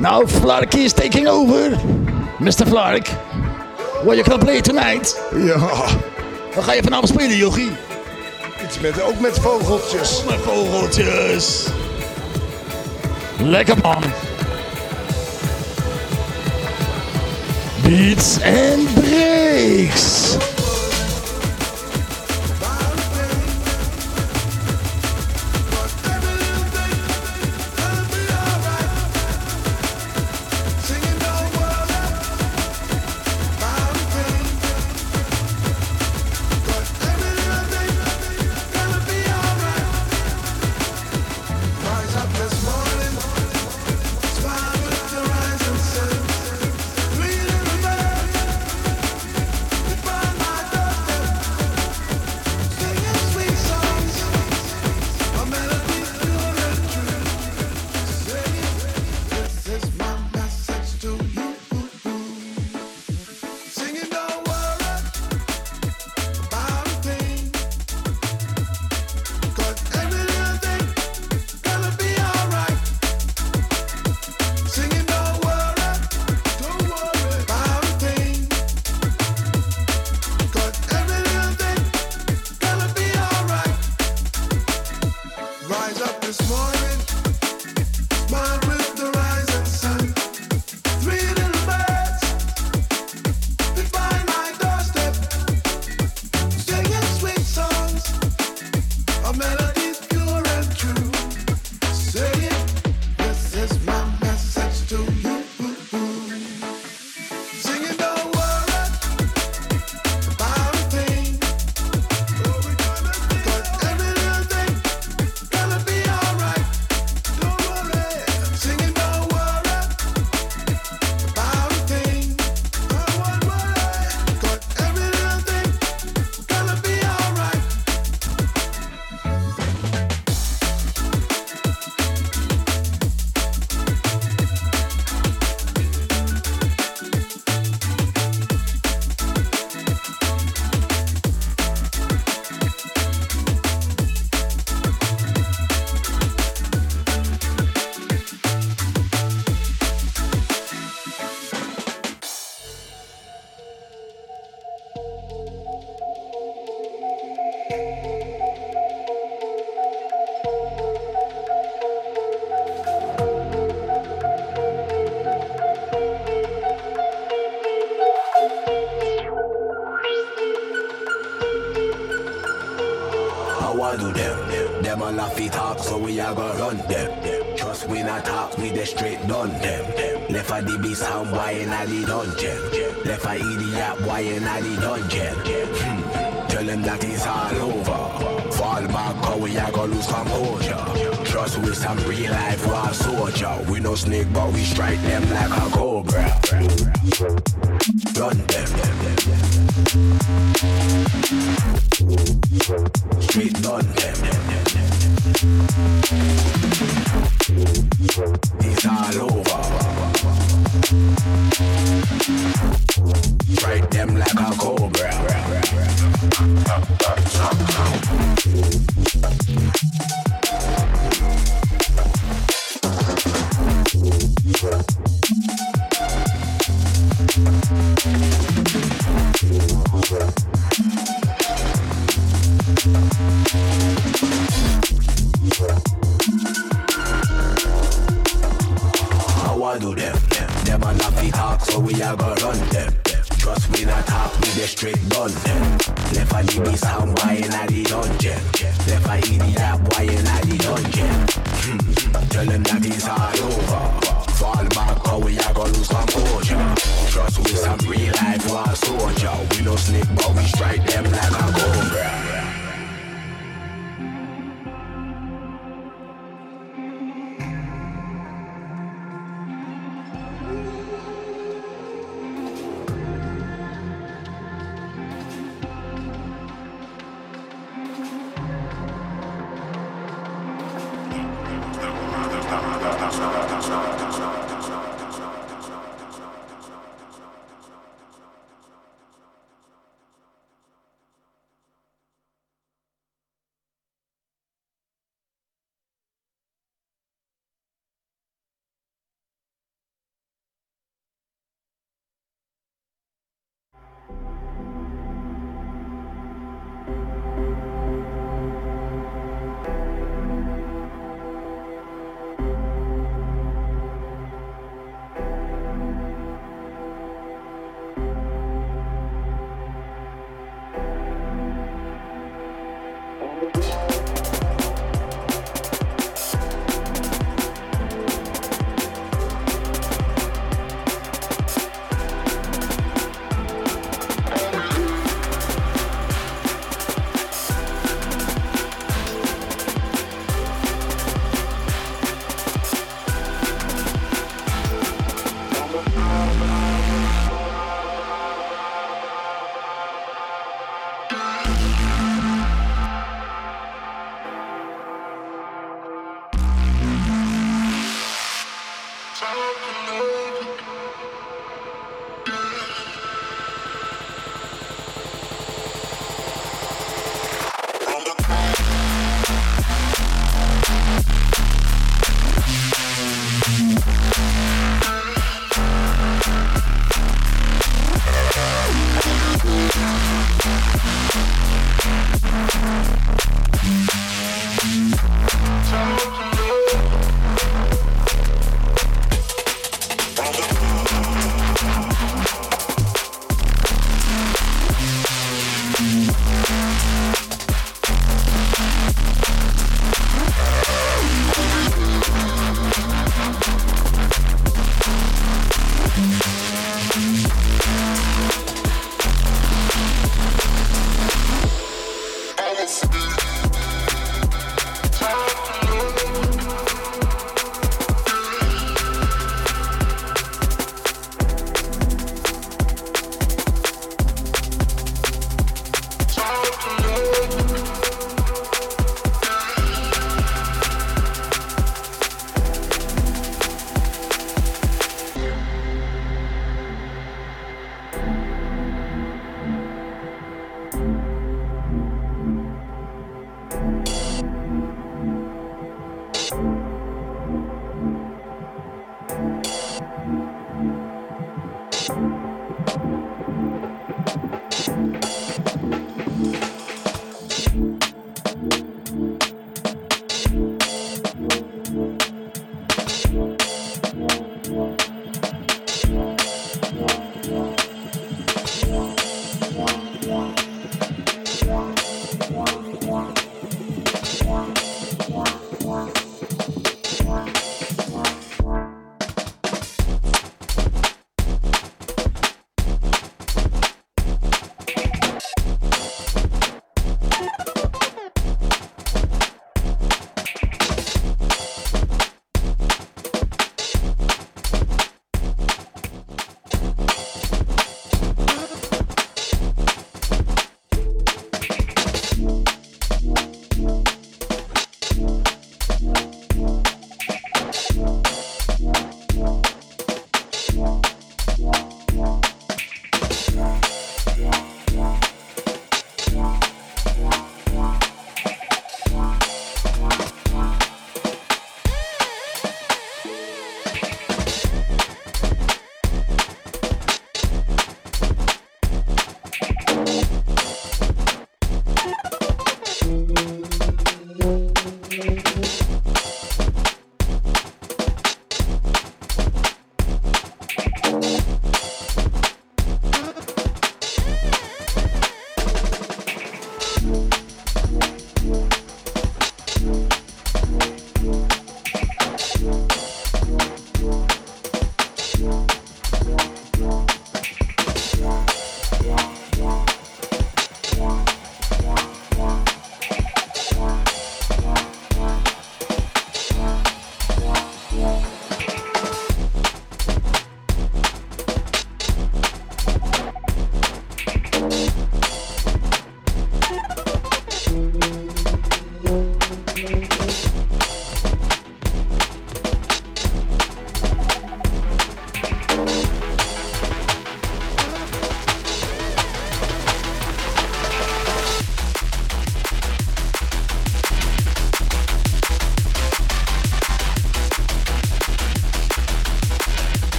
Now Flarky is taking over. Mr. Flark, what you gonna play tonight? Ja. We ga je vanavond spelen, jochie? Iets met, ook met vogeltjes. Met vogeltjes. Lekker man. Beats and breaks.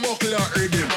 Buckler rhythm. Rhythm.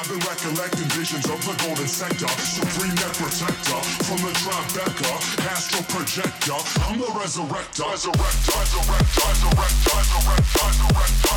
I've been recollecting visions of the golden sector. Supreme net protector from the Tribeca Astral projector, I'm the resurrector. Resurrector, resurrector, resurrector, resurrector, resurrector,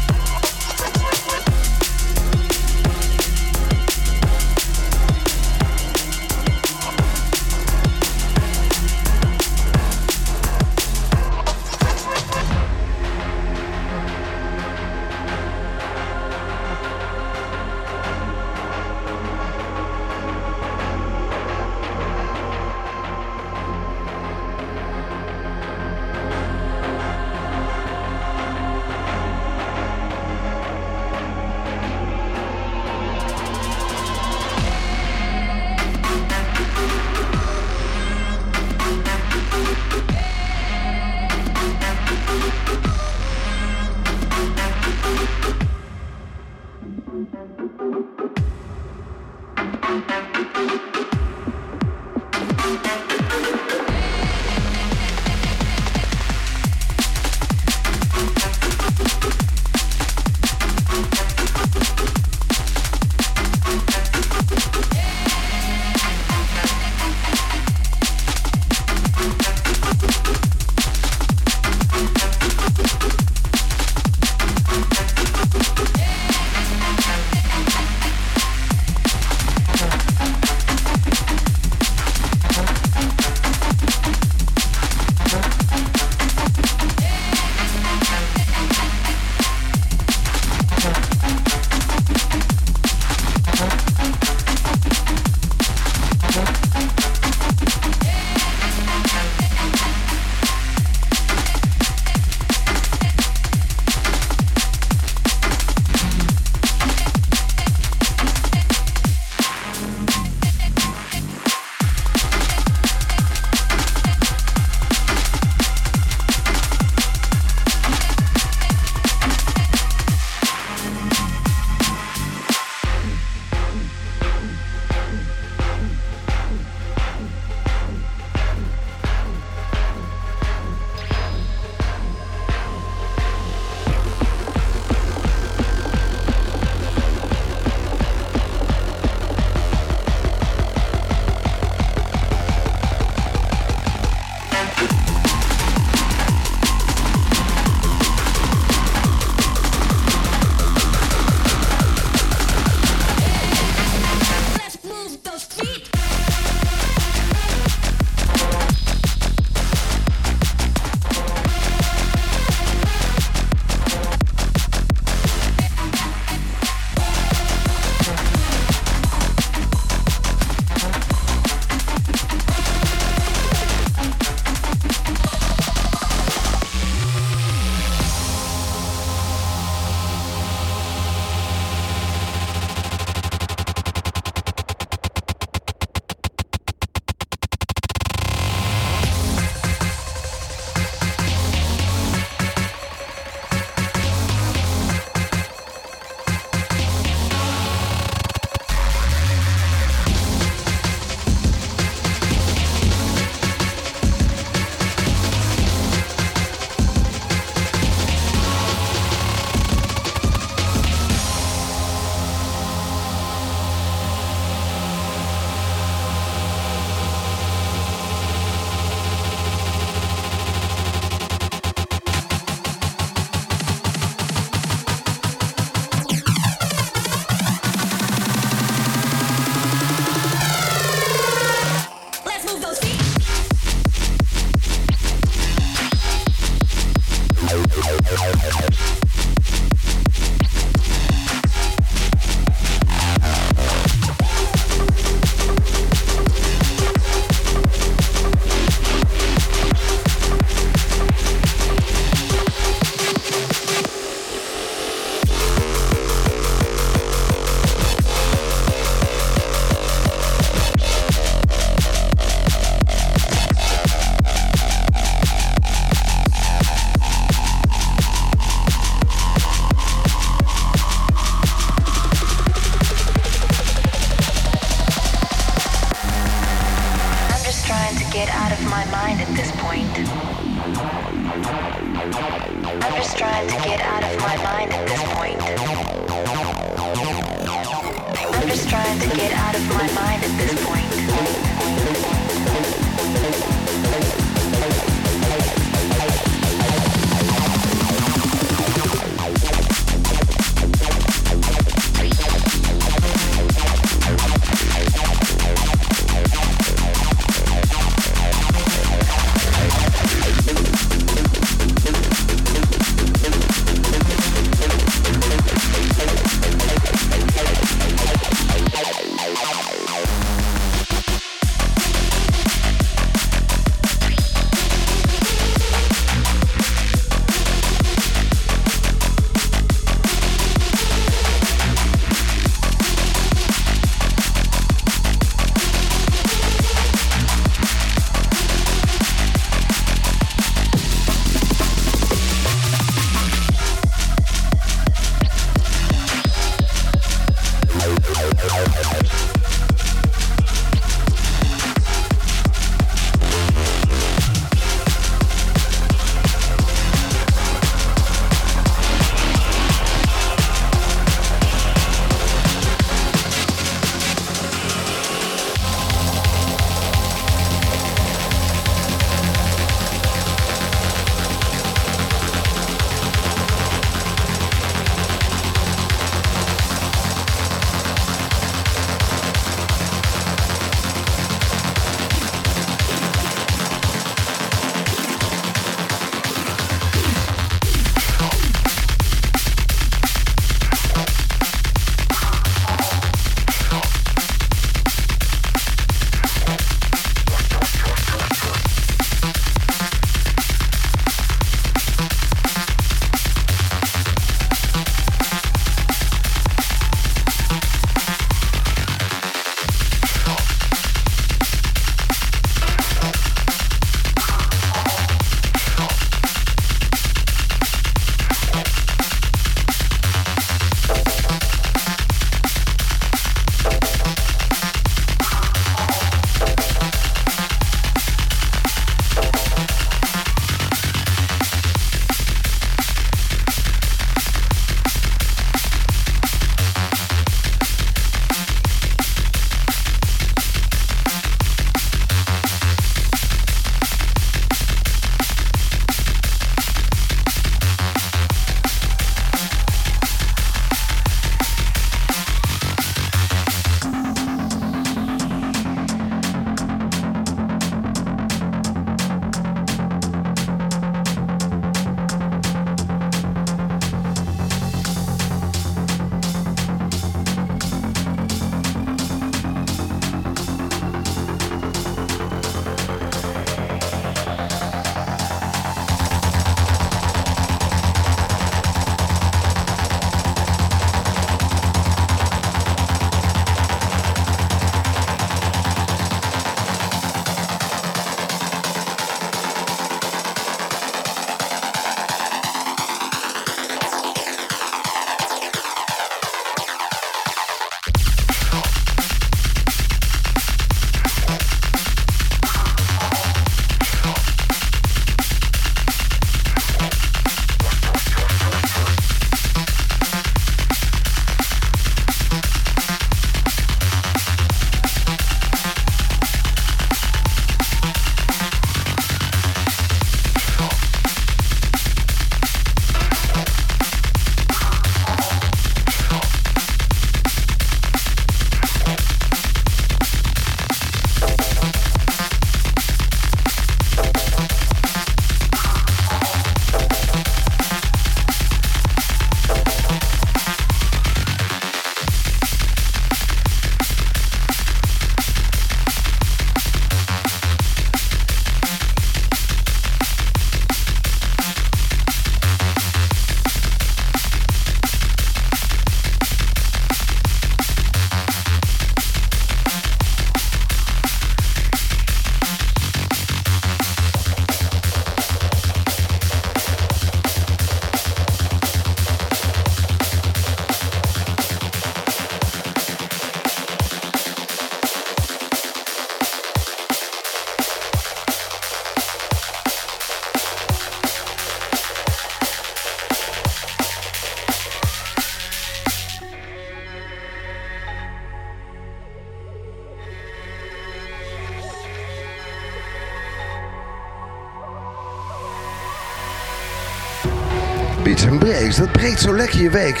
dat breekt zo lekker je week.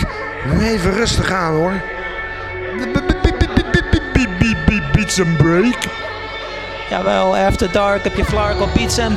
Nu even rustig aan hoor. Beats and break. Jawel, After Dark heb je Flark op Beats en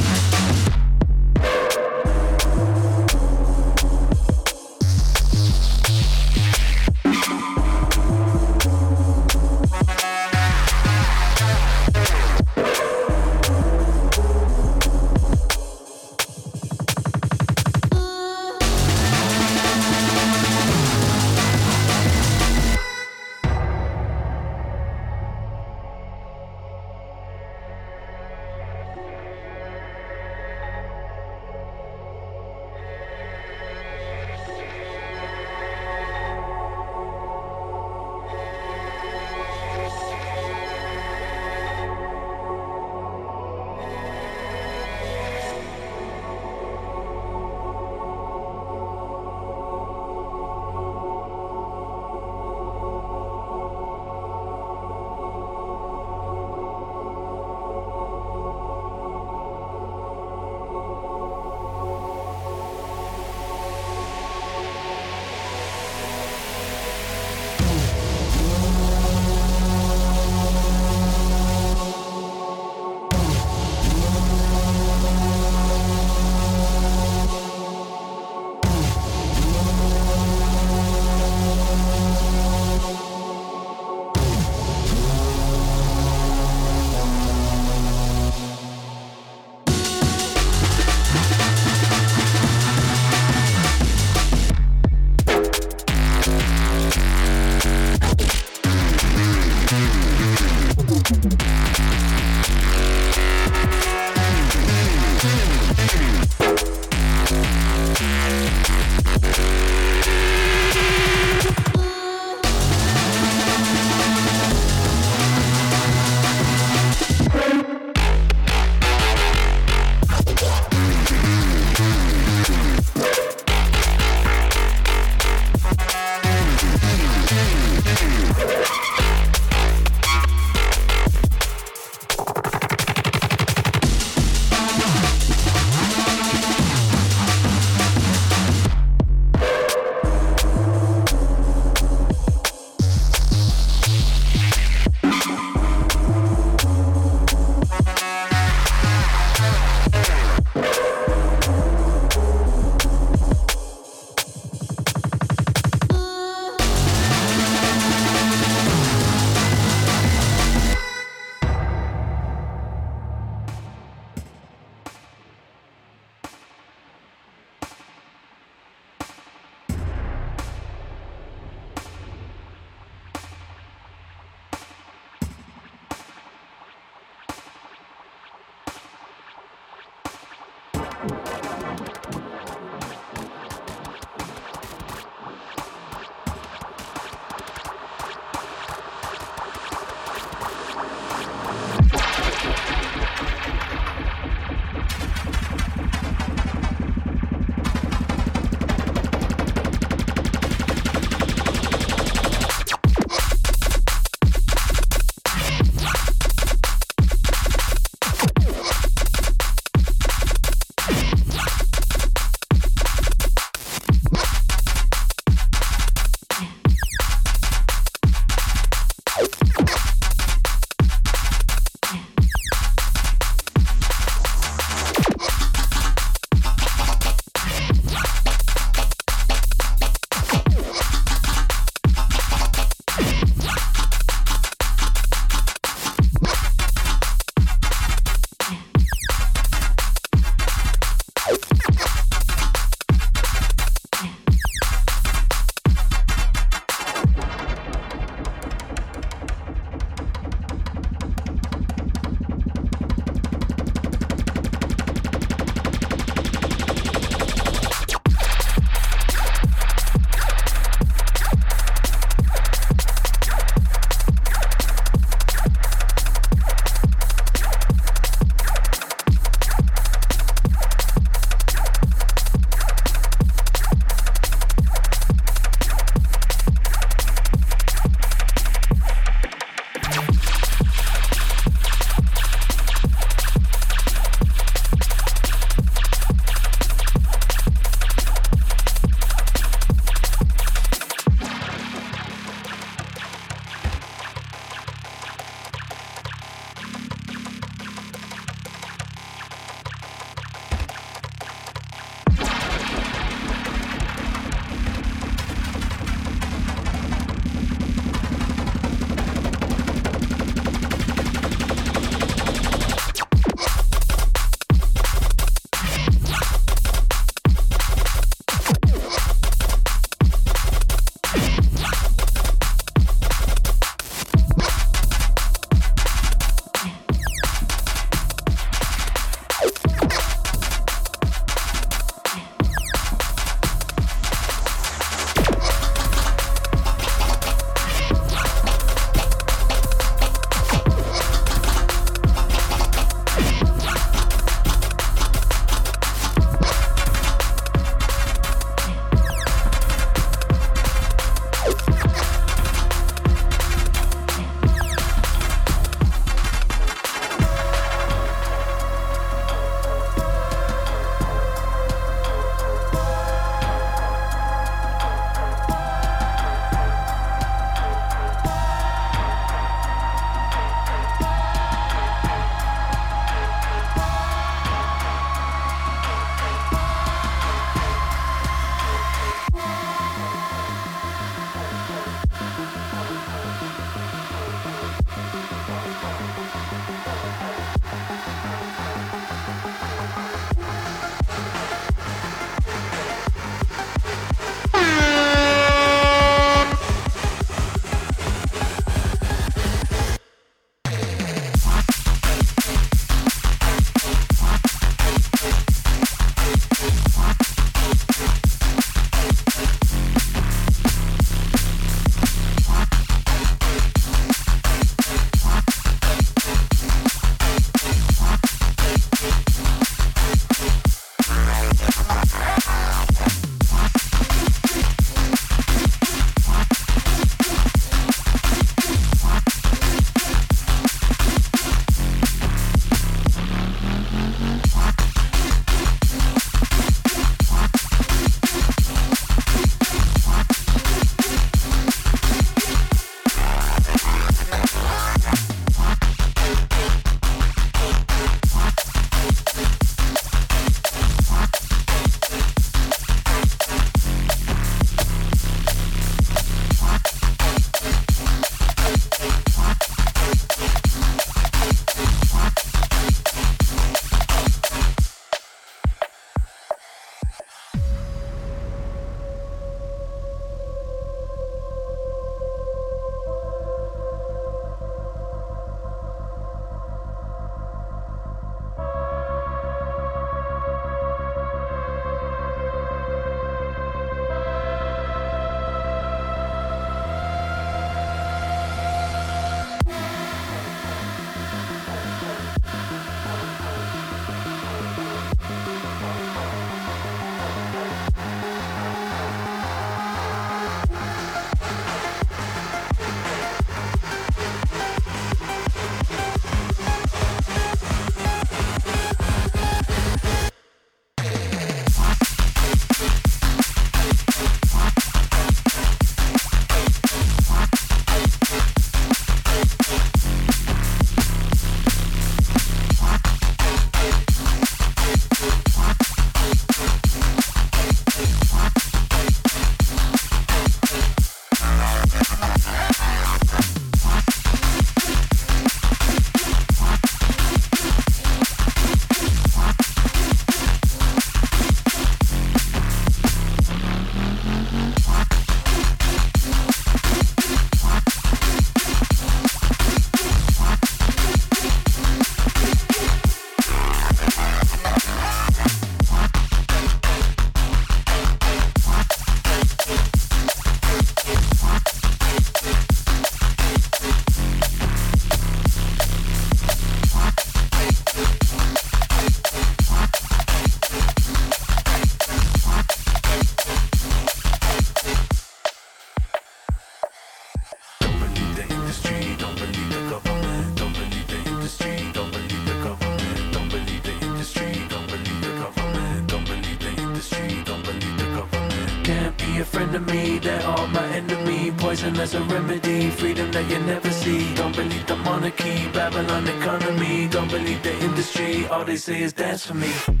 poison as a remedy. Freedom that you never see. Don't believe the monarchy, Babylon economy. Don't believe the industry. All they say is dance for me.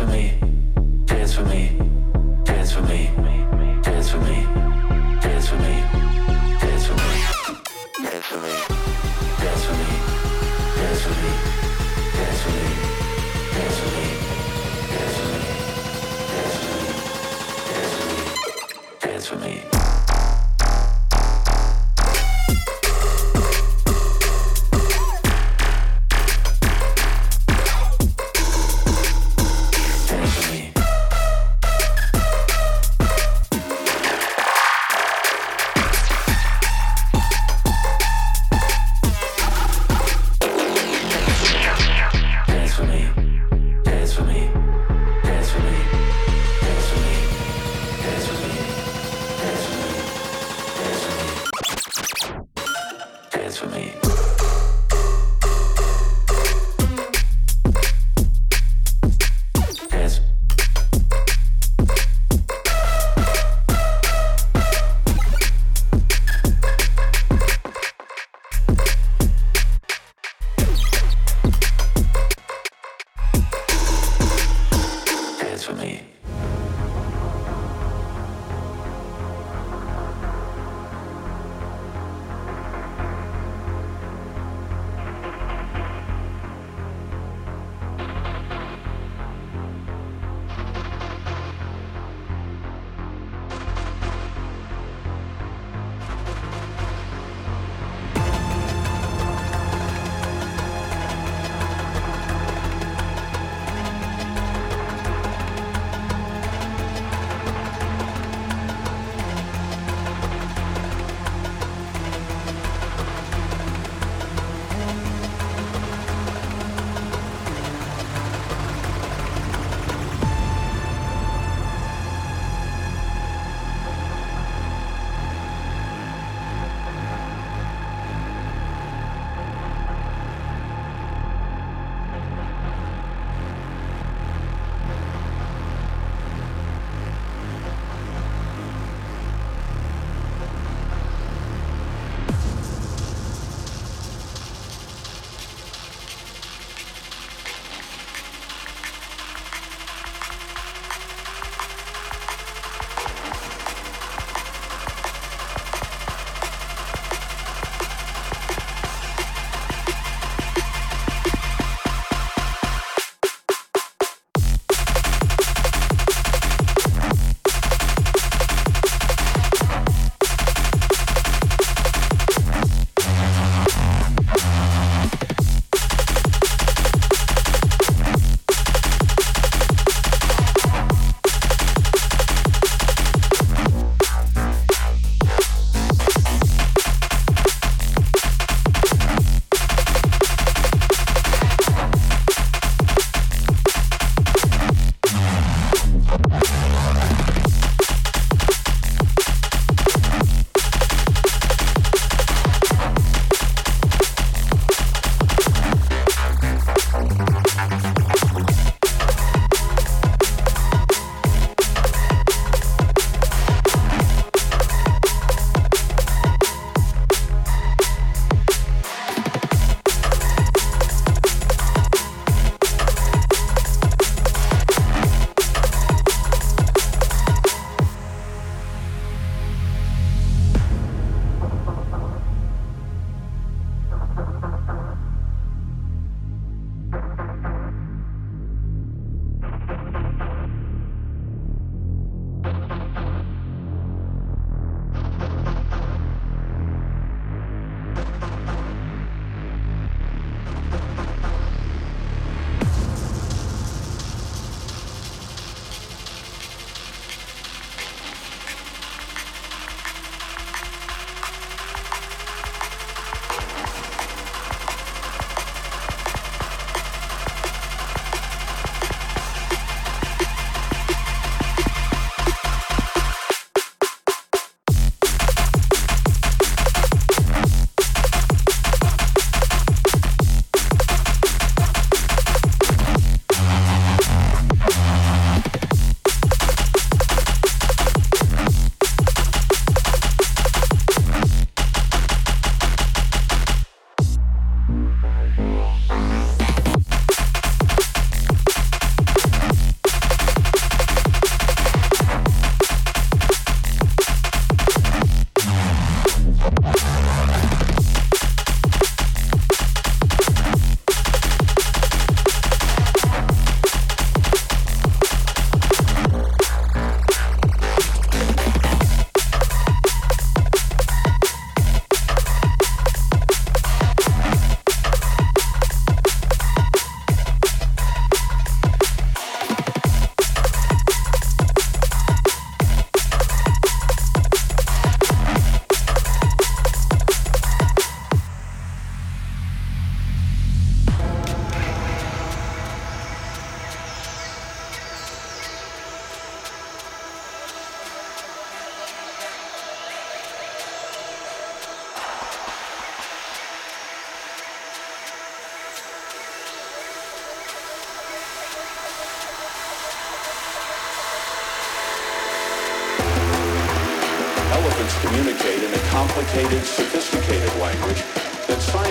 for me, dance for me, dance for me, dance for me, dance for me, dance for me, dance for me, dance for me, dance for me, dance for me.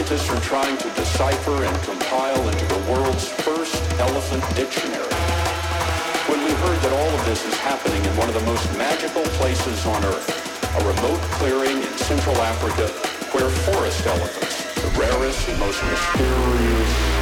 Scientists are trying to decipher and compile into the world's first elephant dictionary. When we heard that all of this is happening in one of the most magical places on earth, a remote clearing in Central Africa where forest elephants, the rarest and most mysterious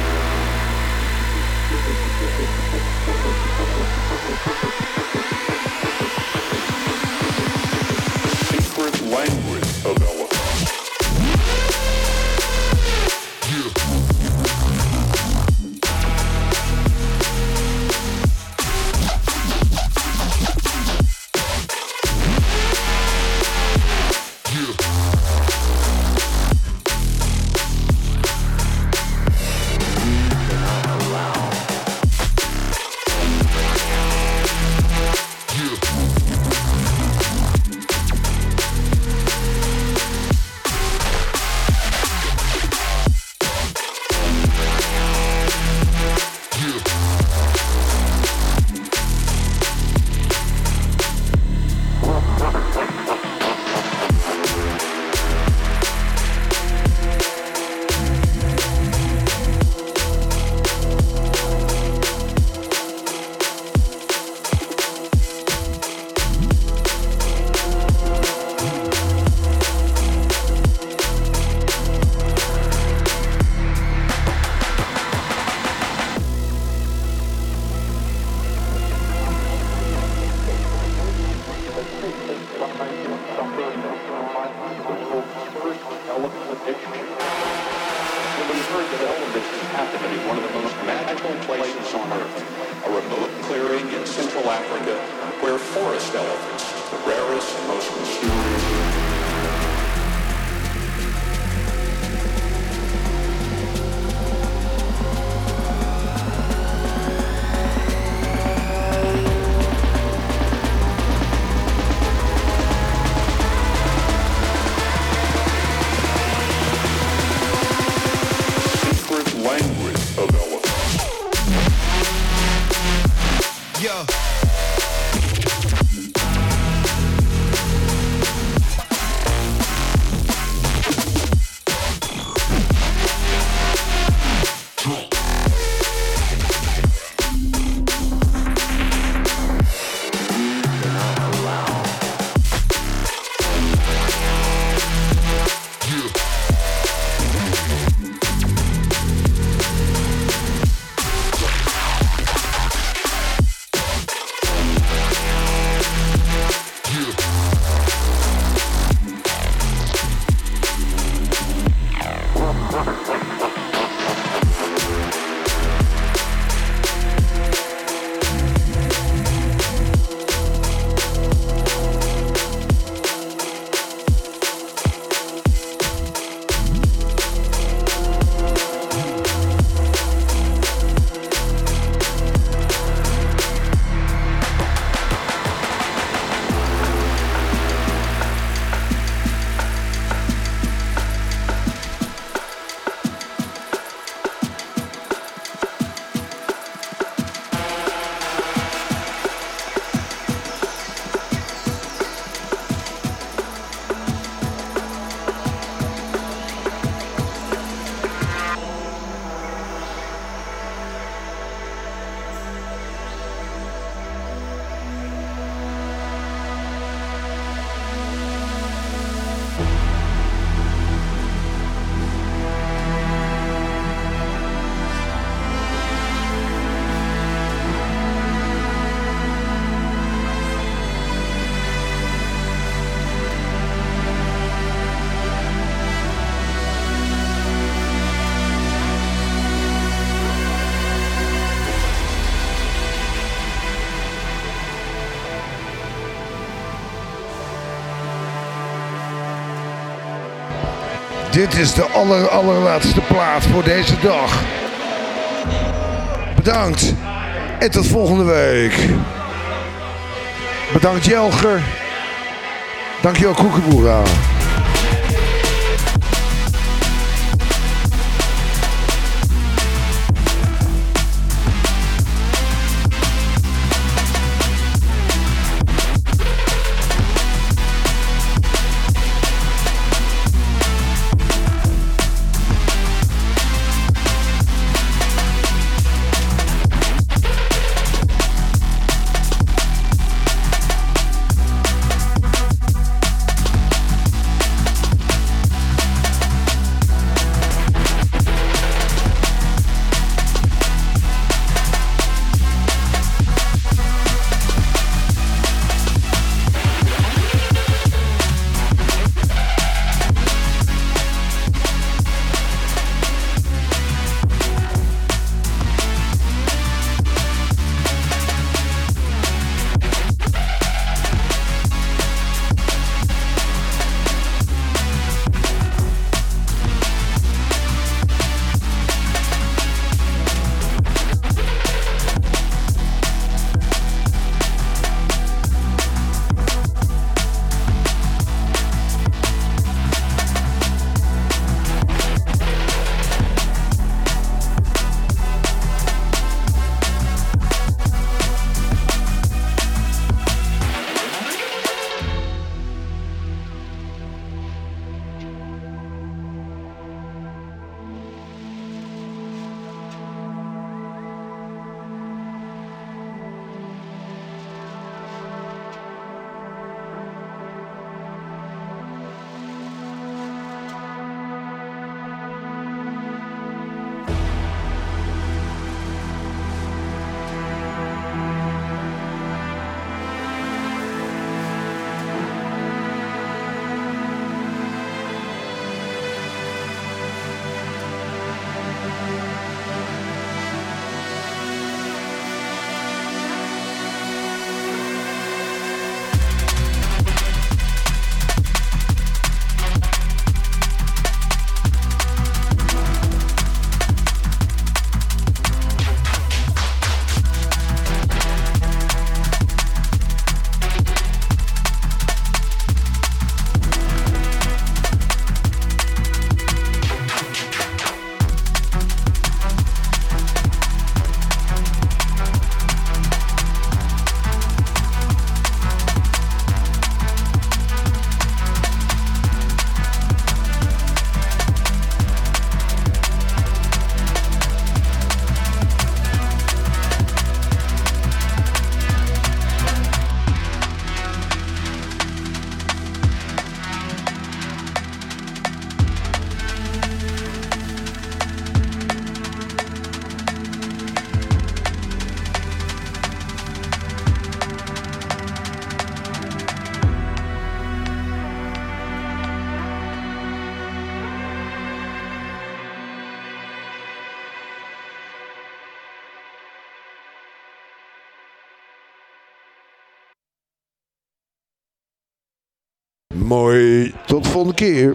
Dit is de aller, allerlaatste plaat voor deze dag. Bedankt. En tot volgende week. Bedankt Jelger. Dankjewel Koekenboera. falando que